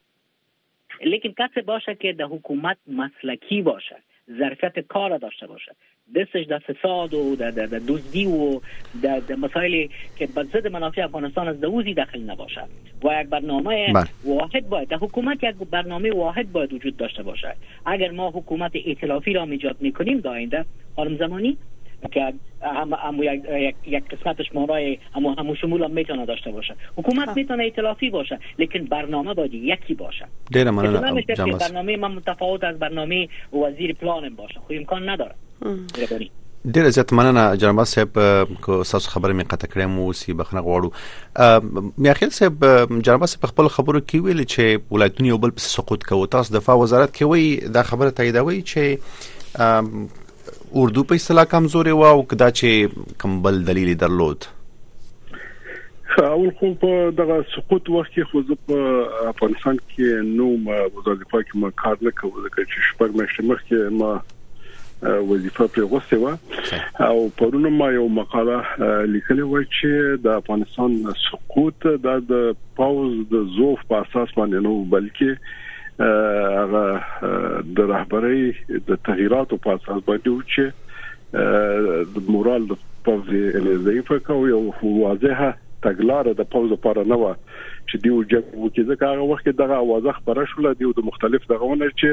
لیکن کسی باشه که در حکومت مسلکی باشه. ظرفیت کار داشته باشه. دستش در فساد و در دزدی و در مسائلی که به ضد منافع افغانستان از دوزی داخل نباشه. و یک برنامه بله. واحد باید در حکومت یک برنامه واحد باید وجود داشته باشه. اگر ما حکومت ائتلافی را ایجاد می‌کنیم در آینده زمانی که هم, هم یک, یک قسمتش مارای هم همو شمول هم می‌تونه داشته باشه. حکومت می‌تونه ائتلافی باشه لیکن برنامه باید یکی باشه. دیر من برنامه من متفاوت از برنامه وزیر پلانم باشه. خو امکان نداره. ډیر زیات مننه جناب صاحب کو تاسو خبره می قطع کړم او سی بخنه غواړو. میاخیل صاحب جناب صاحب خپل خبرو کې ویل چې ولایتونه یو بل په سقوط کوي. تاسو دفاع وزارت کې وی دا خبره تاییدوي چې اردو په اصطلاح کمزوري و او کدا چې کمبل دلیل درلود. اول خو په دغه سقوط وخت کې خو زه په افغانستان کې نو وظیفه کې ما کار نه کوم ځکه چې شپږ میاشتې مخکې ما وظیفه پر غوسه و او پرونه ما یو مقاله لیکلې و چې د افغانستان سقوط د پاوز د زوف په اساس باندې نو بلکې هغه د رهبرۍ د تغیراتو په اساس باندې چې د مورال د پوزي ضعیفه کوي او واضحه تګلارې د پوز لپاره نه و چې دیو جنگ وکړي. ځکه هغه وخت دغه اوازه خبره شوله دیو د مختلف دغهونه چې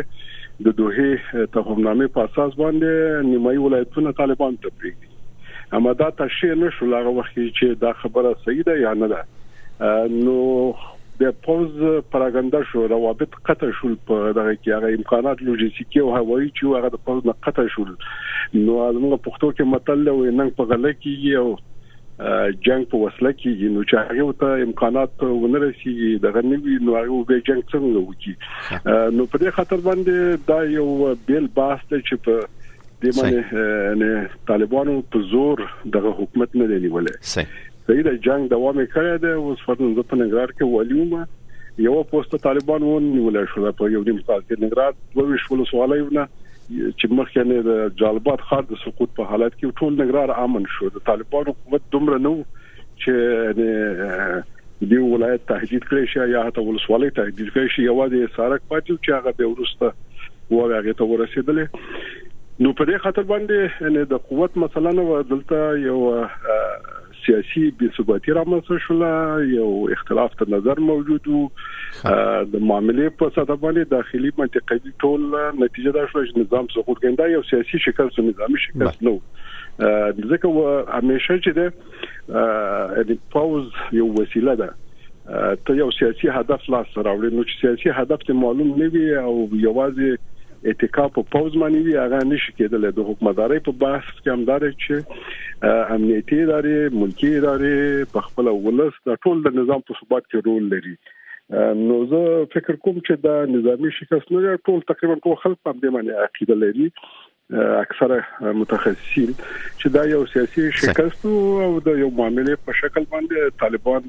د دوه تفاهمنامې په اساس باندې نیمایي ولایتونه طالبان ته پریږدي اما دا تشریح نشو هغه وخت چې دا خبره صحیح ده یا نه ده. نو د پوز پراګندا شو روابط قطع شول په دغه کې. هغه امکانات لوجستیکي او هوایي چې هغه د پوز نه قطع شول. نو موږ پښتو کې متل و نن په غل کې یو جنگ په وسله کې نو چې هغه ته امکانات ونرسي دغه نوی نو هغه به جنگ څنګه وکړي. نو په دې خاطر باندې دا یو بیل باس ته چې په د باندې نه طالبانو په زور دغه حکومت نه دی نیولې صحیح د جنگ دوام کړی دی اوس فرض په نګرار کې ولیوم یو پوسټ طالبان ونیول شو په یو نیم کال کې. نګرار دوه شول سوالونه چې مخکې نه د جالبات خار د سقوط په حالت کې ټول نګرار امن شو. د طالبانو قوت دومره نو چې دی ولایت تهدید کړی شي یا حتی ولسوالۍ تهدید کړی شي یوازې سارک پاتې چې هغه به ورسته وغه ته ورسېدل نو په دې خاطر باندې د قوت مثلا دلته یو سیاسي بې ثباتي رامنځته شول یو اختلاف تر نظر موجود وو د معاملې په ساده باندې داخلي منطقي ټول نتیجه دا شو چې نظام سقوط کیندا یو سیاسي شکل سو نظامی شکل نو ځکه و همیشه چې د د پاوز یو وسیله ده. ته یو سیاسي هدف لاس راوړي نو چې سیاسي هدف ته معلوم نه وي او یوازې اتکا په پوز باندې وی هغه نشي کېدل د حکومتداري په بحث کې هم دار چې امنیتي ادارې ملکی ادارې په خپل ولس د ټول د نظام په ثبات کې رول لري. نو زه فکر کوم چې دا نظامی شکست نه ټول تقریبا ټول خلک په دې باندې عقیده لري. اکثره متخصصین چې دا یو سیاسي شکست او د یو معاملې په شکل باندې طالبان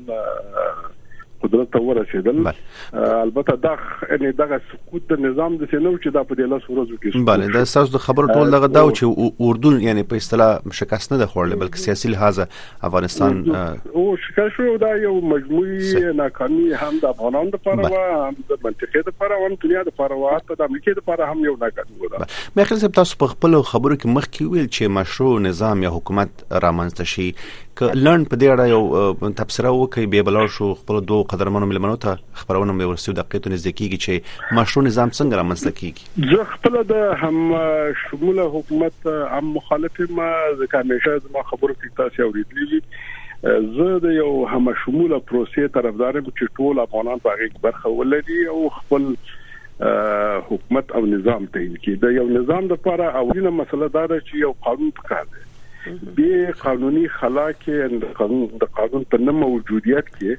قدرت ته ورسېدل. البته دا ان دغه سقوط د نظام د سينو چې دا په دې لاس ورځو کې bale دا تاسو د خبرو ټول دغه دا چې اردن یعنی په اصطلاح شکست نه ده خورل بلکې سیاسي لحاظ افغانستان او شکست شو دا یو مجموعي ناکامي هم د افغانانو لپاره و هم د منطقې لپاره او هم دنیا لپاره و حتی د امریکا لپاره هم یو ناکامي و مې خپل تاسو په خپل خبرو کې مخکې ویل چې مشروع نظام یا حکومت رامنځته شي ک لړن په دې اړه یو تبصره وکي به بلار شو خپل دوه قدرمنو ملمنو ته خبرونه مې ورسېو د قیتو نزدیکیږي چې مشروع نظام څنګه رامنځته کیږي زه خپل د هم شموله حکومت هم مخالف ما ځکه همیشه ما خبرو کې تاسو اوریدلې زه د یو هم شموله پروسې طرفدار یم چې ټول افغانان په هغه برخه ولري او خپل حکومت او نظام ته کې د یو نظام لپاره اولینه مسله دا ده چې یو قانون پکار دی به قانوني خلا کې د قانون د قانون په نه موجودیت کې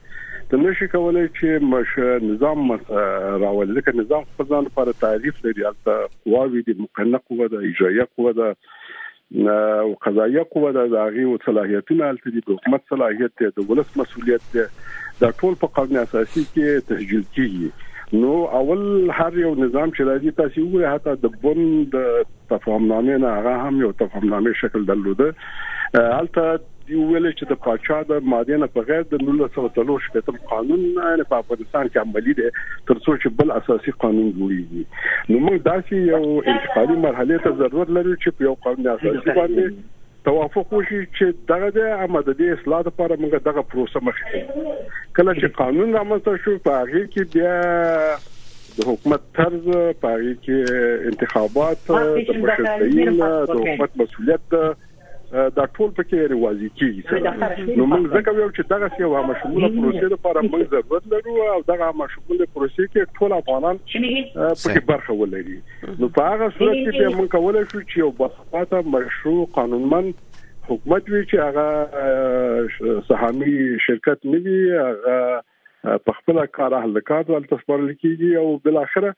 ته نشي کولای چې مش نظام راولي. لکه نظام خپل ځان لپاره تعریف لري البته قواوی د مقننه قوه د اجرایه قوه د او قضایه قوه د هغه او صلاحیتونه الته د حکومت صلاحیت د ولس مسولیت دی. دا ټول په قانون اساسي کې تسجیل کیږي نو اول هر یو نظام چې راځي تاسو وګورئ حتی د بند تفاهمنامې نه هغه هم یو تفاهمنامې شکل درلوده. البته دی ویل چې د پاچا د ماده نه په غیر د 1930 شپږم قانون نه په افغانستان کې عملی دي تر څو چې بل اساسي قانون جوړیږي. نو موږ داسې یو انتقالي مرحله ته ضرورت لرو چې یو قانون اساسي باندې توافق وشي چې دغه د آماده دي اصلاح لپاره موږ دغه پروسه مخکې کله چې قانون رامنځته شو په هغه کې بیا د حکومت طرز په هغه کې انتخابات د مشرتین د حکومت مسولیت دا ټول پکې ریوازي کیږي نو موږ ځکه یو چې دغه یو هم شموله پروسې لپاره موږ ضرورت لرو او دغه هم شموله پروسې کې ټول افغانان پکې برخه ولري. نو په هغه صورت کې موږ کولای شو چې یو بساطه مشروع قانونمن حکومت وی چې هغه سهامي شرکت نه وي هغه په خپل کار اهل کار ولته سپارل کیږي او بل اخره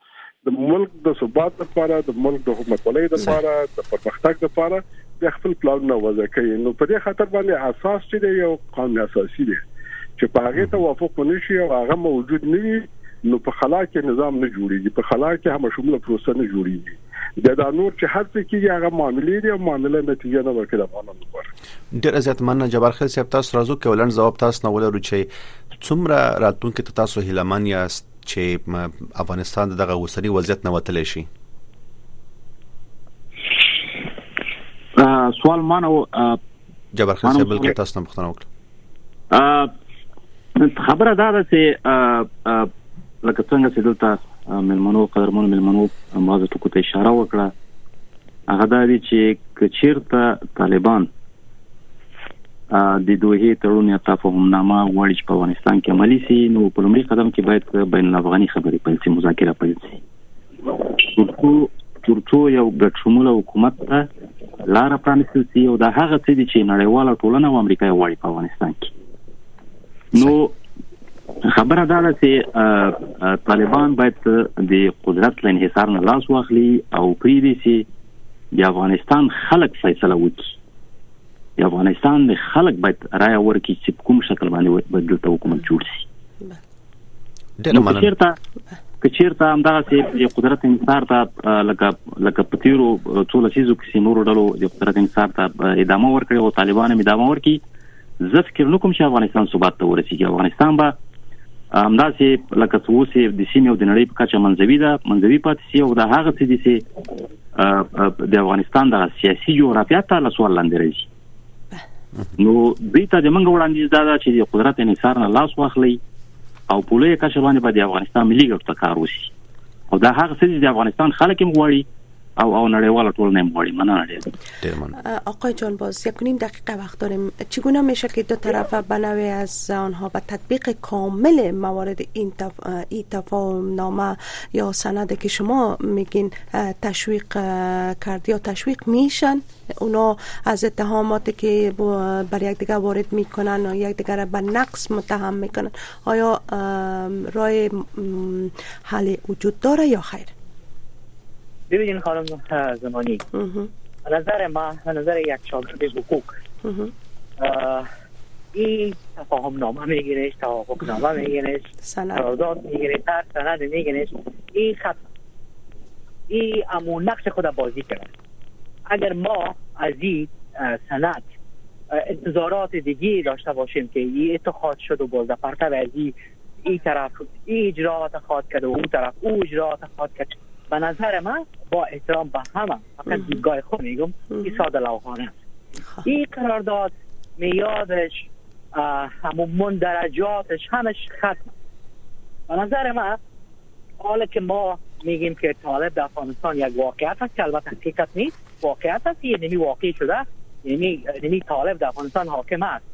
د ملک د ثبات لپاره د ملک د حکومت ولې لپاره د پرمختګ لپاره د خپل پلانونه وضع کوي نو په دې خاطر باندې اساس چې یو قانون اساسي دی. چې په هغه توافق ونشي او هغه موجود نه وي نو په خلا کې نظام نه جوړیږي. په خلا کې هم شموله پروسه نه جوړیږي. د دا نور چې هر څه کې هغه معاملې دي او معاملې نتیجه نه ورکړي افغانانو لپاره. ډیر ازیات مننه جبار خل صاحب تاسو راځو کې ولن جواب تاسو نه ولرو چې څومره راتلونکي تاسو هیلمان یاست چې افغانستان دغه وسري وضعیت نه وتلی شي. سوال مانو جبر خان صاحب بلکې تاسو نه مختنه وکړه خبره دا ده چې لکه څنګه چې دلته ملمنو قدرمنو ملمنو مازه ټکو ته اشاره وکړه. هغه دا دي چې کچیرته طالبان د دوه تړون یا تفاهمنامه وړي په افغانستان کې عملي سي نو په لومړي قدم کې باید بین الافغاني خبرې پیل شي مذاکره پیل شي ترڅو یو ګډ شموله حکومت ته لار پرانیستل شي او دا هغه څه دي چې نړیواله ټولنه او امریکا یې وایي په افغانستان کې. نو خبره دا ده چې طالبان باید د قدرت له انحصار نه لاس واخلي او پریدي چې د افغانستان خلک فیصله وکړي د افغانستان د خلک باید رائے ورکړي چې کوم شکل باندې بدل ته حکومت جوړ شي. ډېر مننه. کچیرته همدغه چې قدرت انصار ته لکه لکه پتیرو څو لسیزو کې نور ډلو د قدرت انصار ته ادامه ورکړي او طالبان هم ادامه ورکړي زه فکر نکوم چې افغانستان ثبات ته ورسیږي. افغانستان به همداسې لکه څه د سیمې او د نړۍ په کچه منځوي ده منځوي پاتې شي او د هغه څه دي چې د افغانستان د سیاسي جغرافیه ته له سوال لاندې راځي نو دوی ته د منګ وړاندیز دا چې د قدرت انحصار نه لاس واخلي او په لوی کچه باندې د افغانستان ملي ګټه کار وشي. او دا هغه څه چې د افغانستان خلک هم غواړي او او نړیوال ټول نه مغوړي مننه آقای جان باز یک نیم دقیقه وقت داریم چگونه میشه که دو طرف بنوی از آنها به تطبیق کامل موارد این تف... ای تفاهم نامه یا سند که شما میگین تشویق کرد یا تشویق میشن اونا از اتهاماتی که بر یکدیگر وارد می‌کنن و یکدیگر به نقص متهم می‌کنن آیا رای حل وجود داره یا خیر ببینید خانم زمانی. نظر ما نظر یک شاگرد حقوق. این تفاهم نامه میگیرش توافق نامه میگیرش قرارداد می‌گیره تر سند میگیرش این خط این امون نقش خود بازی کرد. اگر ما از این سند انتظارات دیگه داشته باشیم که این اتخاذ شد و باز پرتو از این طرف این اجراعات خواهد کرد و اون طرف او اجراعات خواهد کرد. به نظر من با احترام به همه فقط دیدگاه خود میگم این ساده لوحانه است. این قرارداد میادش همون مندرجاتش همش ختم. به نظر من حالا که ما میگیم که طالب در افغانستان یک واقعیت است که البته حقیقت نیست. واقعیت است یه نمی واقعی شده. یعنی نمی طالب در افغانستان حاکم است.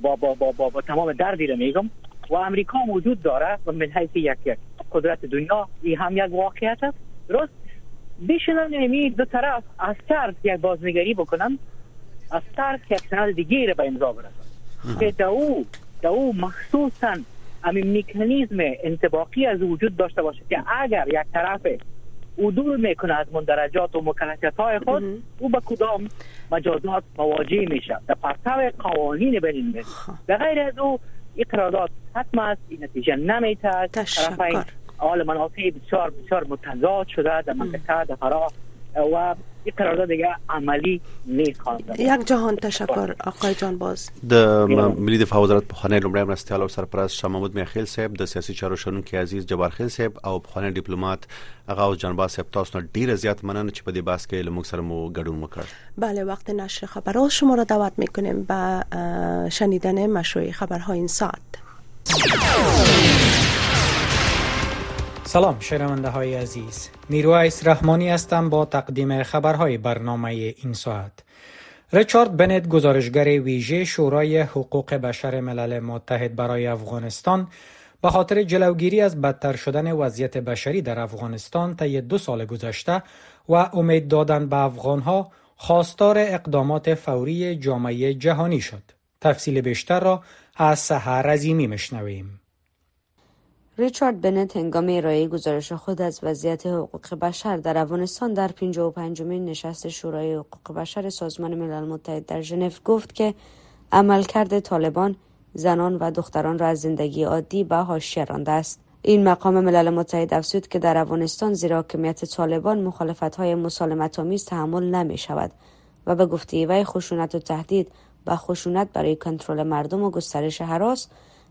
با با با با, با تمام دردی رو میگم. و امریکا موجود داره و من حیث یک یک قدرت دنیا این هم یک واقعیت است. درست؟ بشنن یعنی دو طرف از طرف یک بازنگری بکنن از طرف یک سند دیگه به امضا برسد که او در او مخصوصا همین میکانیزم انتباقی از وجود داشته باشه که اگر یک طرف عدول می‌کنه از مندرجات و مکلفیت های خود او به کدام مجازات مواجه میشه؟ در پرتو قوانین بین المللی به غیر از او این قرارداد حتم است این نتیجه نمیتد طرفین حال منافع بسیار بسیار متضاد شده در منطقه در فرا و یک قرارداد دیگه عملی نیست یک جهان تشکر آقای جان باز. د ملي دفاع وزارت پخوانی لومړی مرستيال او سرپرست شاه محمود میاخیل صاحب د سیاسي چارو شنونکي عزیز جبار خیل صاحب او پخوانی ډیپلوماټ هغه او جنبا صاحب تاسو نه ډیره زیات مننه چې په دې باس کې لموږ سره مو ګډون وکړ. بله وقت نشر خبرها شما را دعوت می‌کنیم به شنیدن مشروع خبرهای این ساعت. سلام شنونده های عزیز نیرویس رحمانی هستم با تقدیم خبرهای برنامه این ساعت ریچارد بنت گزارشگر ویژه شورای حقوق بشر ملل متحد برای افغانستان به خاطر جلوگیری از بدتر شدن وضعیت بشری در افغانستان طی دو سال گذشته و امید دادن به افغانها خواستار اقدامات فوری جامعه جهانی شد. تفصیل بیشتر را از سحر رزیمی مشنویم. ریچارد بنت هنگام ارائه گزارش خود از وضعیت حقوق بشر در افغانستان در 55 مین نشست شورای حقوق بشر سازمان ملل متحد در ژنو گفت که عملکرد طالبان زنان و دختران را از زندگی عادی به حاشیه رانده است. این مقام ملل متحد افزود که در افغانستان زیر حاکمیت طالبان مخالفت های مسالمت آمیز تحمل نمی شود و به گفته وی خشونت و تهدید و خشونت برای کنترل مردم و گسترش حراس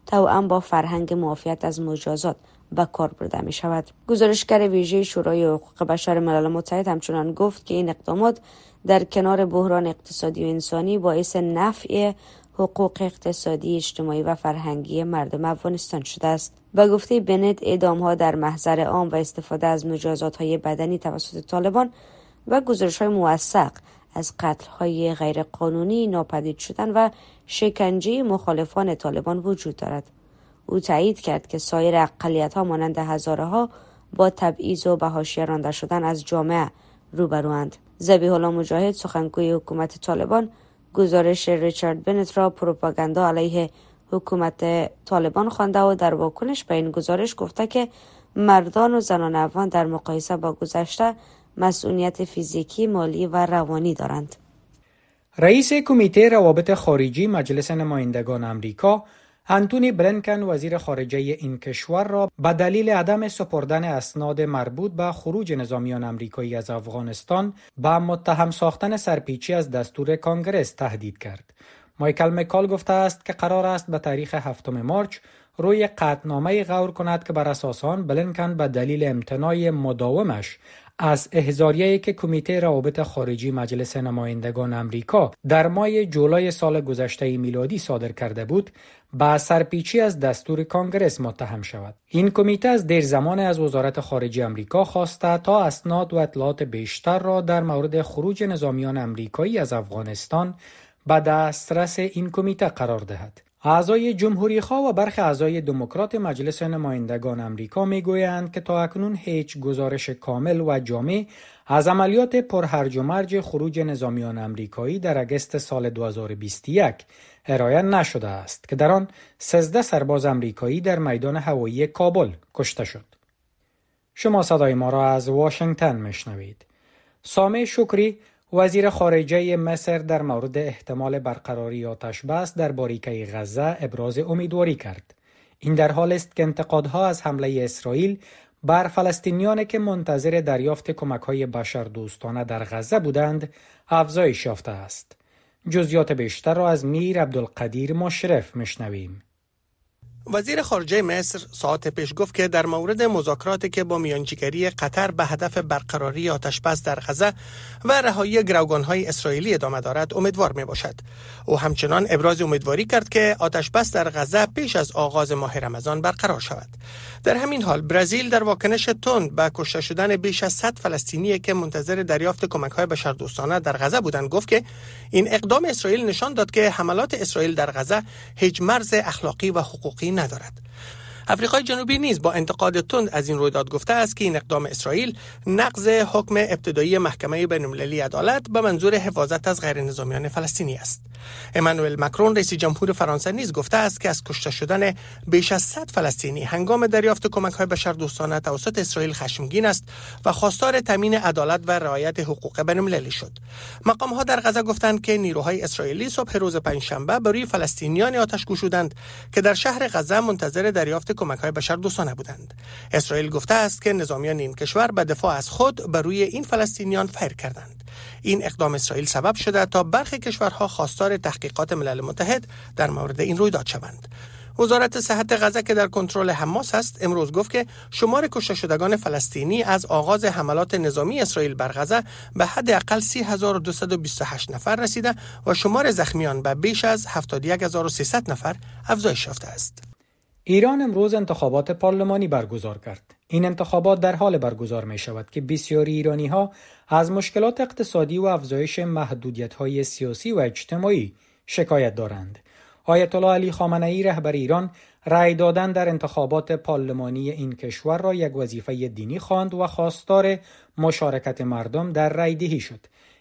توأم با فرهنگ معافیت از مجازات به کار برده می شود. گزارشگر ویژه شورای حقوق بشر ملل متحد همچنان گفت که این اقدامات در کنار بحران اقتصادی و انسانی باعث نفع حقوق اقتصادی اجتماعی و فرهنگی مردم افغانستان شده است به گفته بنت اعدام ها در محضر عام و استفاده از مجازات های بدنی توسط طالبان و گزارش های موثق از قتل های غیرقانونی ناپدید شدن و شکنجه مخالفان طالبان وجود دارد. او تایید کرد که سایر اقلیت ها مانند هزاره ها با تبعیض و به حاشیه رانده شدن از جامعه روبروند. زبیح الله مجاهد سخنگوی حکومت طالبان گزارش ریچارد بنت را پروپاگاندا علیه حکومت طالبان خوانده و در واکنش به این گزارش گفته که مردان و زنان افغان در مقایسه با گذشته مسئولیت فیزیکی، مالی و روانی دارند. رئیس کمیته روابط خارجی مجلس نمایندگان امریکا انتونی بلنکن وزیر خارجه این کشور را به دلیل عدم سپردن اسناد مربوط به خروج نظامیان امریکایی از افغانستان به متهم ساختن سرپیچی از دستور کانگرس تهدید کرد. مایکل مکال گفته است که قرار است به تاریخ هفتم مارچ روی قطنامه غور کند که بر اساس آن بلنکن به دلیل امتناع مداومش از احزاریه‌ای که کمیته روابط خارجی مجلس نمایندگان امریکا در ماه جولای سال گذشته میلادی صادر کرده بود با سرپیچی از دستور کانگرس متهم شود. این کمیته از دیر زمان از وزارت خارجه امریکا خواسته تا اسناد و اطلاعات بیشتر را در مورد خروج نظامیان امریکایی از افغانستان به دسترس این کمیته قرار دهد. اعضای جمهوری خواه و برخی اعضای دموکرات مجلس نمایندگان امریکا می‌گویند که تا اکنون هیچ گزارش کامل و جامع از عملیات پرهرج و مرج خروج نظامیان امریکایی در اگست سال 2021 ارائه نشده است که در آن 13 سرباز امریکایی در میدان هوایی کابل کشته شد. شما صدای ما را از واشنگتن میشنوید. سامه شکری وزیر خارجه مصر در مورد احتمال برقراری آتش بس در باریکه غزه ابراز امیدواری کرد. این در حال است که انتقادها از حمله اسرائیل بر فلسطینیان که منتظر دریافت کمک های بشر دوستانه در غزه بودند افزایش یافته است. جزیات بیشتر را از میر عبدالقدیر مشرف مشنویم. وزیر خارجه مصر ساعت پیش گفت که در مورد مذاکراتی که با میانجیگری قطر به هدف برقراری آتشبس در غزه و رهایی های اسرائیلی ادامه دارد امیدوار می باشد او همچنان ابراز امیدواری کرد که آتشبس در غزه پیش از آغاز ماه رمضان برقرار شود. در همین حال برزیل در واکنش تند به کشته شدن بیش از 100 فلسطینی که منتظر دریافت کمک های بشردوستانه در غزه بودند گفت که این اقدام اسرائیل نشان داد که حملات اسرائیل در غزه هیچ مرز اخلاقی و حقوقی ندارد آفریقای جنوبی نیز با انتقاد تند از این رویداد گفته است که این اقدام اسرائیل نقض حکم ابتدایی محکمه بین‌المللی عدالت به منظور حفاظت از غیر نظامیان فلسطینی است. امانوئل مکرون رئیس جمهور فرانسه نیز گفته است که از کشته شدن بیش از 100 فلسطینی هنگام دریافت کمک های بشردوستانه توسط اسرائیل خشمگین است و خواستار تامین عدالت و رعایت حقوق بین‌المللی شد. مقام ها در غزه گفتند که نیروهای اسرائیلی صبح روز پنجشنبه بر روی فلسطینیان آتش گشودند که در شهر غزه منتظر دریافت کمک های بشردوستانه بودند. اسرائیل گفته است که نظامیان این کشور به دفاع از خود بر روی این فلسطینیان فیر کردند. این اقدام اسرائیل سبب شده تا برخی کشورها خواستار تحقیقات ملل متحد در مورد این رویداد شوند. وزارت صحت غزه که در کنترل حماس است امروز گفت که شمار کشته شدگان فلسطینی از آغاز حملات نظامی اسرائیل بر غزه به حداقل 3228 نفر رسیده و شمار زخمیان به بیش از 71300 نفر افزایش یافته است. ایران امروز انتخابات پارلمانی برگزار کرد. این انتخابات در حال برگزار می شود که بسیاری ایرانی ها از مشکلات اقتصادی و افزایش محدودیت های سیاسی و اجتماعی شکایت دارند. آیت الله علی خامنه ای رهبر ایران رأی دادن در انتخابات پارلمانی این کشور را یک وظیفه دینی خواند و خواستار مشارکت مردم در رأی دهی شد.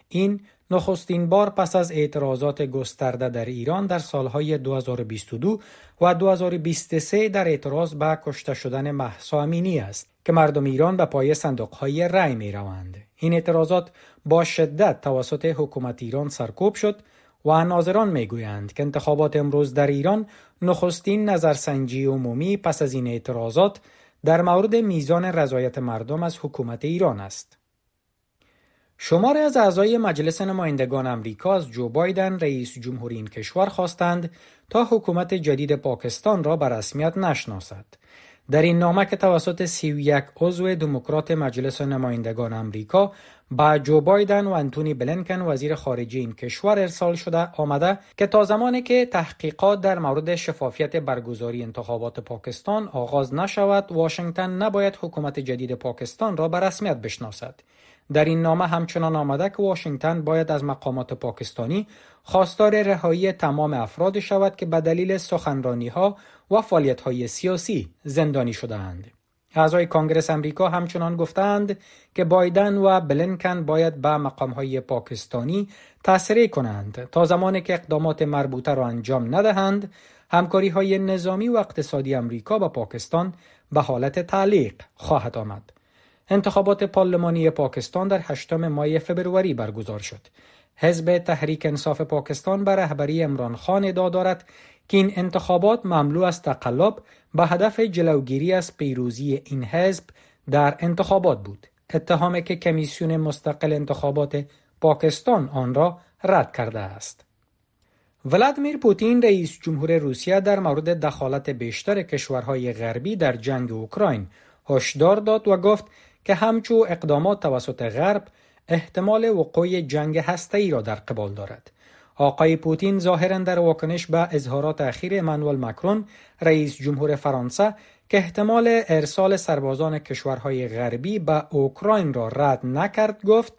این نخستین بار پس از اعتراضات گسترده در ایران در سالهای 2022 و 2023 در اعتراض به کشته شدن محسا امینی است که مردم ایران به پای صندوقهای رأی می روند. این اعتراضات با شدت توسط حکومت ایران سرکوب شد و ناظران می‌گویند که انتخابات امروز در ایران نخستین نظرسنجی عمومی پس از این اعتراضات در مورد میزان رضایت مردم از حکومت ایران است. شماری از اعضای مجلس نمایندگان امریکا از جو بایدن رئیس جمهور این کشور خواستند تا حکومت جدید پاکستان را به رسمیت نشناسد. در این نامه که توسط 31 عضو دموکرات مجلس نمایندگان امریکا با جو بایدن و انتونی بلنکن وزیر خارجه این کشور ارسال شده آمده که تا زمانی که تحقیقات در مورد شفافیت برگزاری انتخابات پاکستان آغاز نشود واشنگتن نباید حکومت جدید پاکستان را به رسمیت بشناسد در این نامه همچنان آمده که واشنگتن باید از مقامات پاکستانی خواستار رهایی تمام افراد شود که به دلیل سخنرانی ها و فعالیت های سیاسی زندانی شدهاند. اعضای کانگرس امریکا همچنان گفتند که بایدن و بلنکن باید به مقام های پاکستانی تسریع کنند تا زمانی که اقدامات مربوطه را انجام ندهند همکاری های نظامی و اقتصادی امریکا با پاکستان به حالت تعلیق خواهد آمد. انتخابات پارلمانی پاکستان در 8 ماه فبروری برگزار شد. حزب تحریک انصاف پاکستان به رهبری امران خان ادعا دارد که این انتخابات مملو از تقلب به هدف جلوگیری از پیروزی این حزب در انتخابات بود. اتهامی که کمیسیون مستقل انتخابات پاکستان آن را رد کرده است. ولادیمیر پوتین رئیس جمهور روسیه در مورد دخالت بیشتر کشورهای غربی در جنگ اوکراین هشدار داد و گفت که همچو اقدامات توسط غرب احتمال وقوع جنگ ای را در قبال دارد. آقای پوتین ظاهرا در واکنش به اظهارات اخیر امانوئل مکرون رئیس جمهور فرانسه که احتمال ارسال سربازان کشورهای غربی به اوکراین را رد نکرد گفت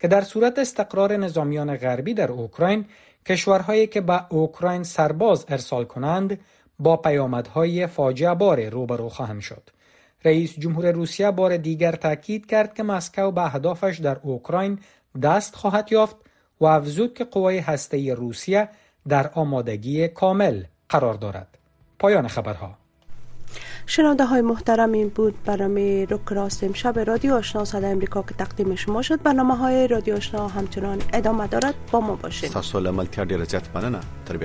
که در صورت استقرار نظامیان غربی در اوکراین کشورهایی که به اوکراین سرباز ارسال کنند با پیامدهای فاجعه بار روبرو خواهند شد. رئیس جمهور روسیه بار دیگر تاکید کرد که مسکو به اهدافش در اوکراین دست خواهد یافت و افزود که قوای هسته روسیه در آمادگی کامل قرار دارد. پایان خبرها. شنونده های محترم این بود برنامه روک راست امشب. رادیو آشنا صدا امریکا که تقدیم شما شد. برنامه های رادیو آشنا همچنان ادامه دارد. با ما باشید. تاسو له ملتیا ډیره زیات مننه تر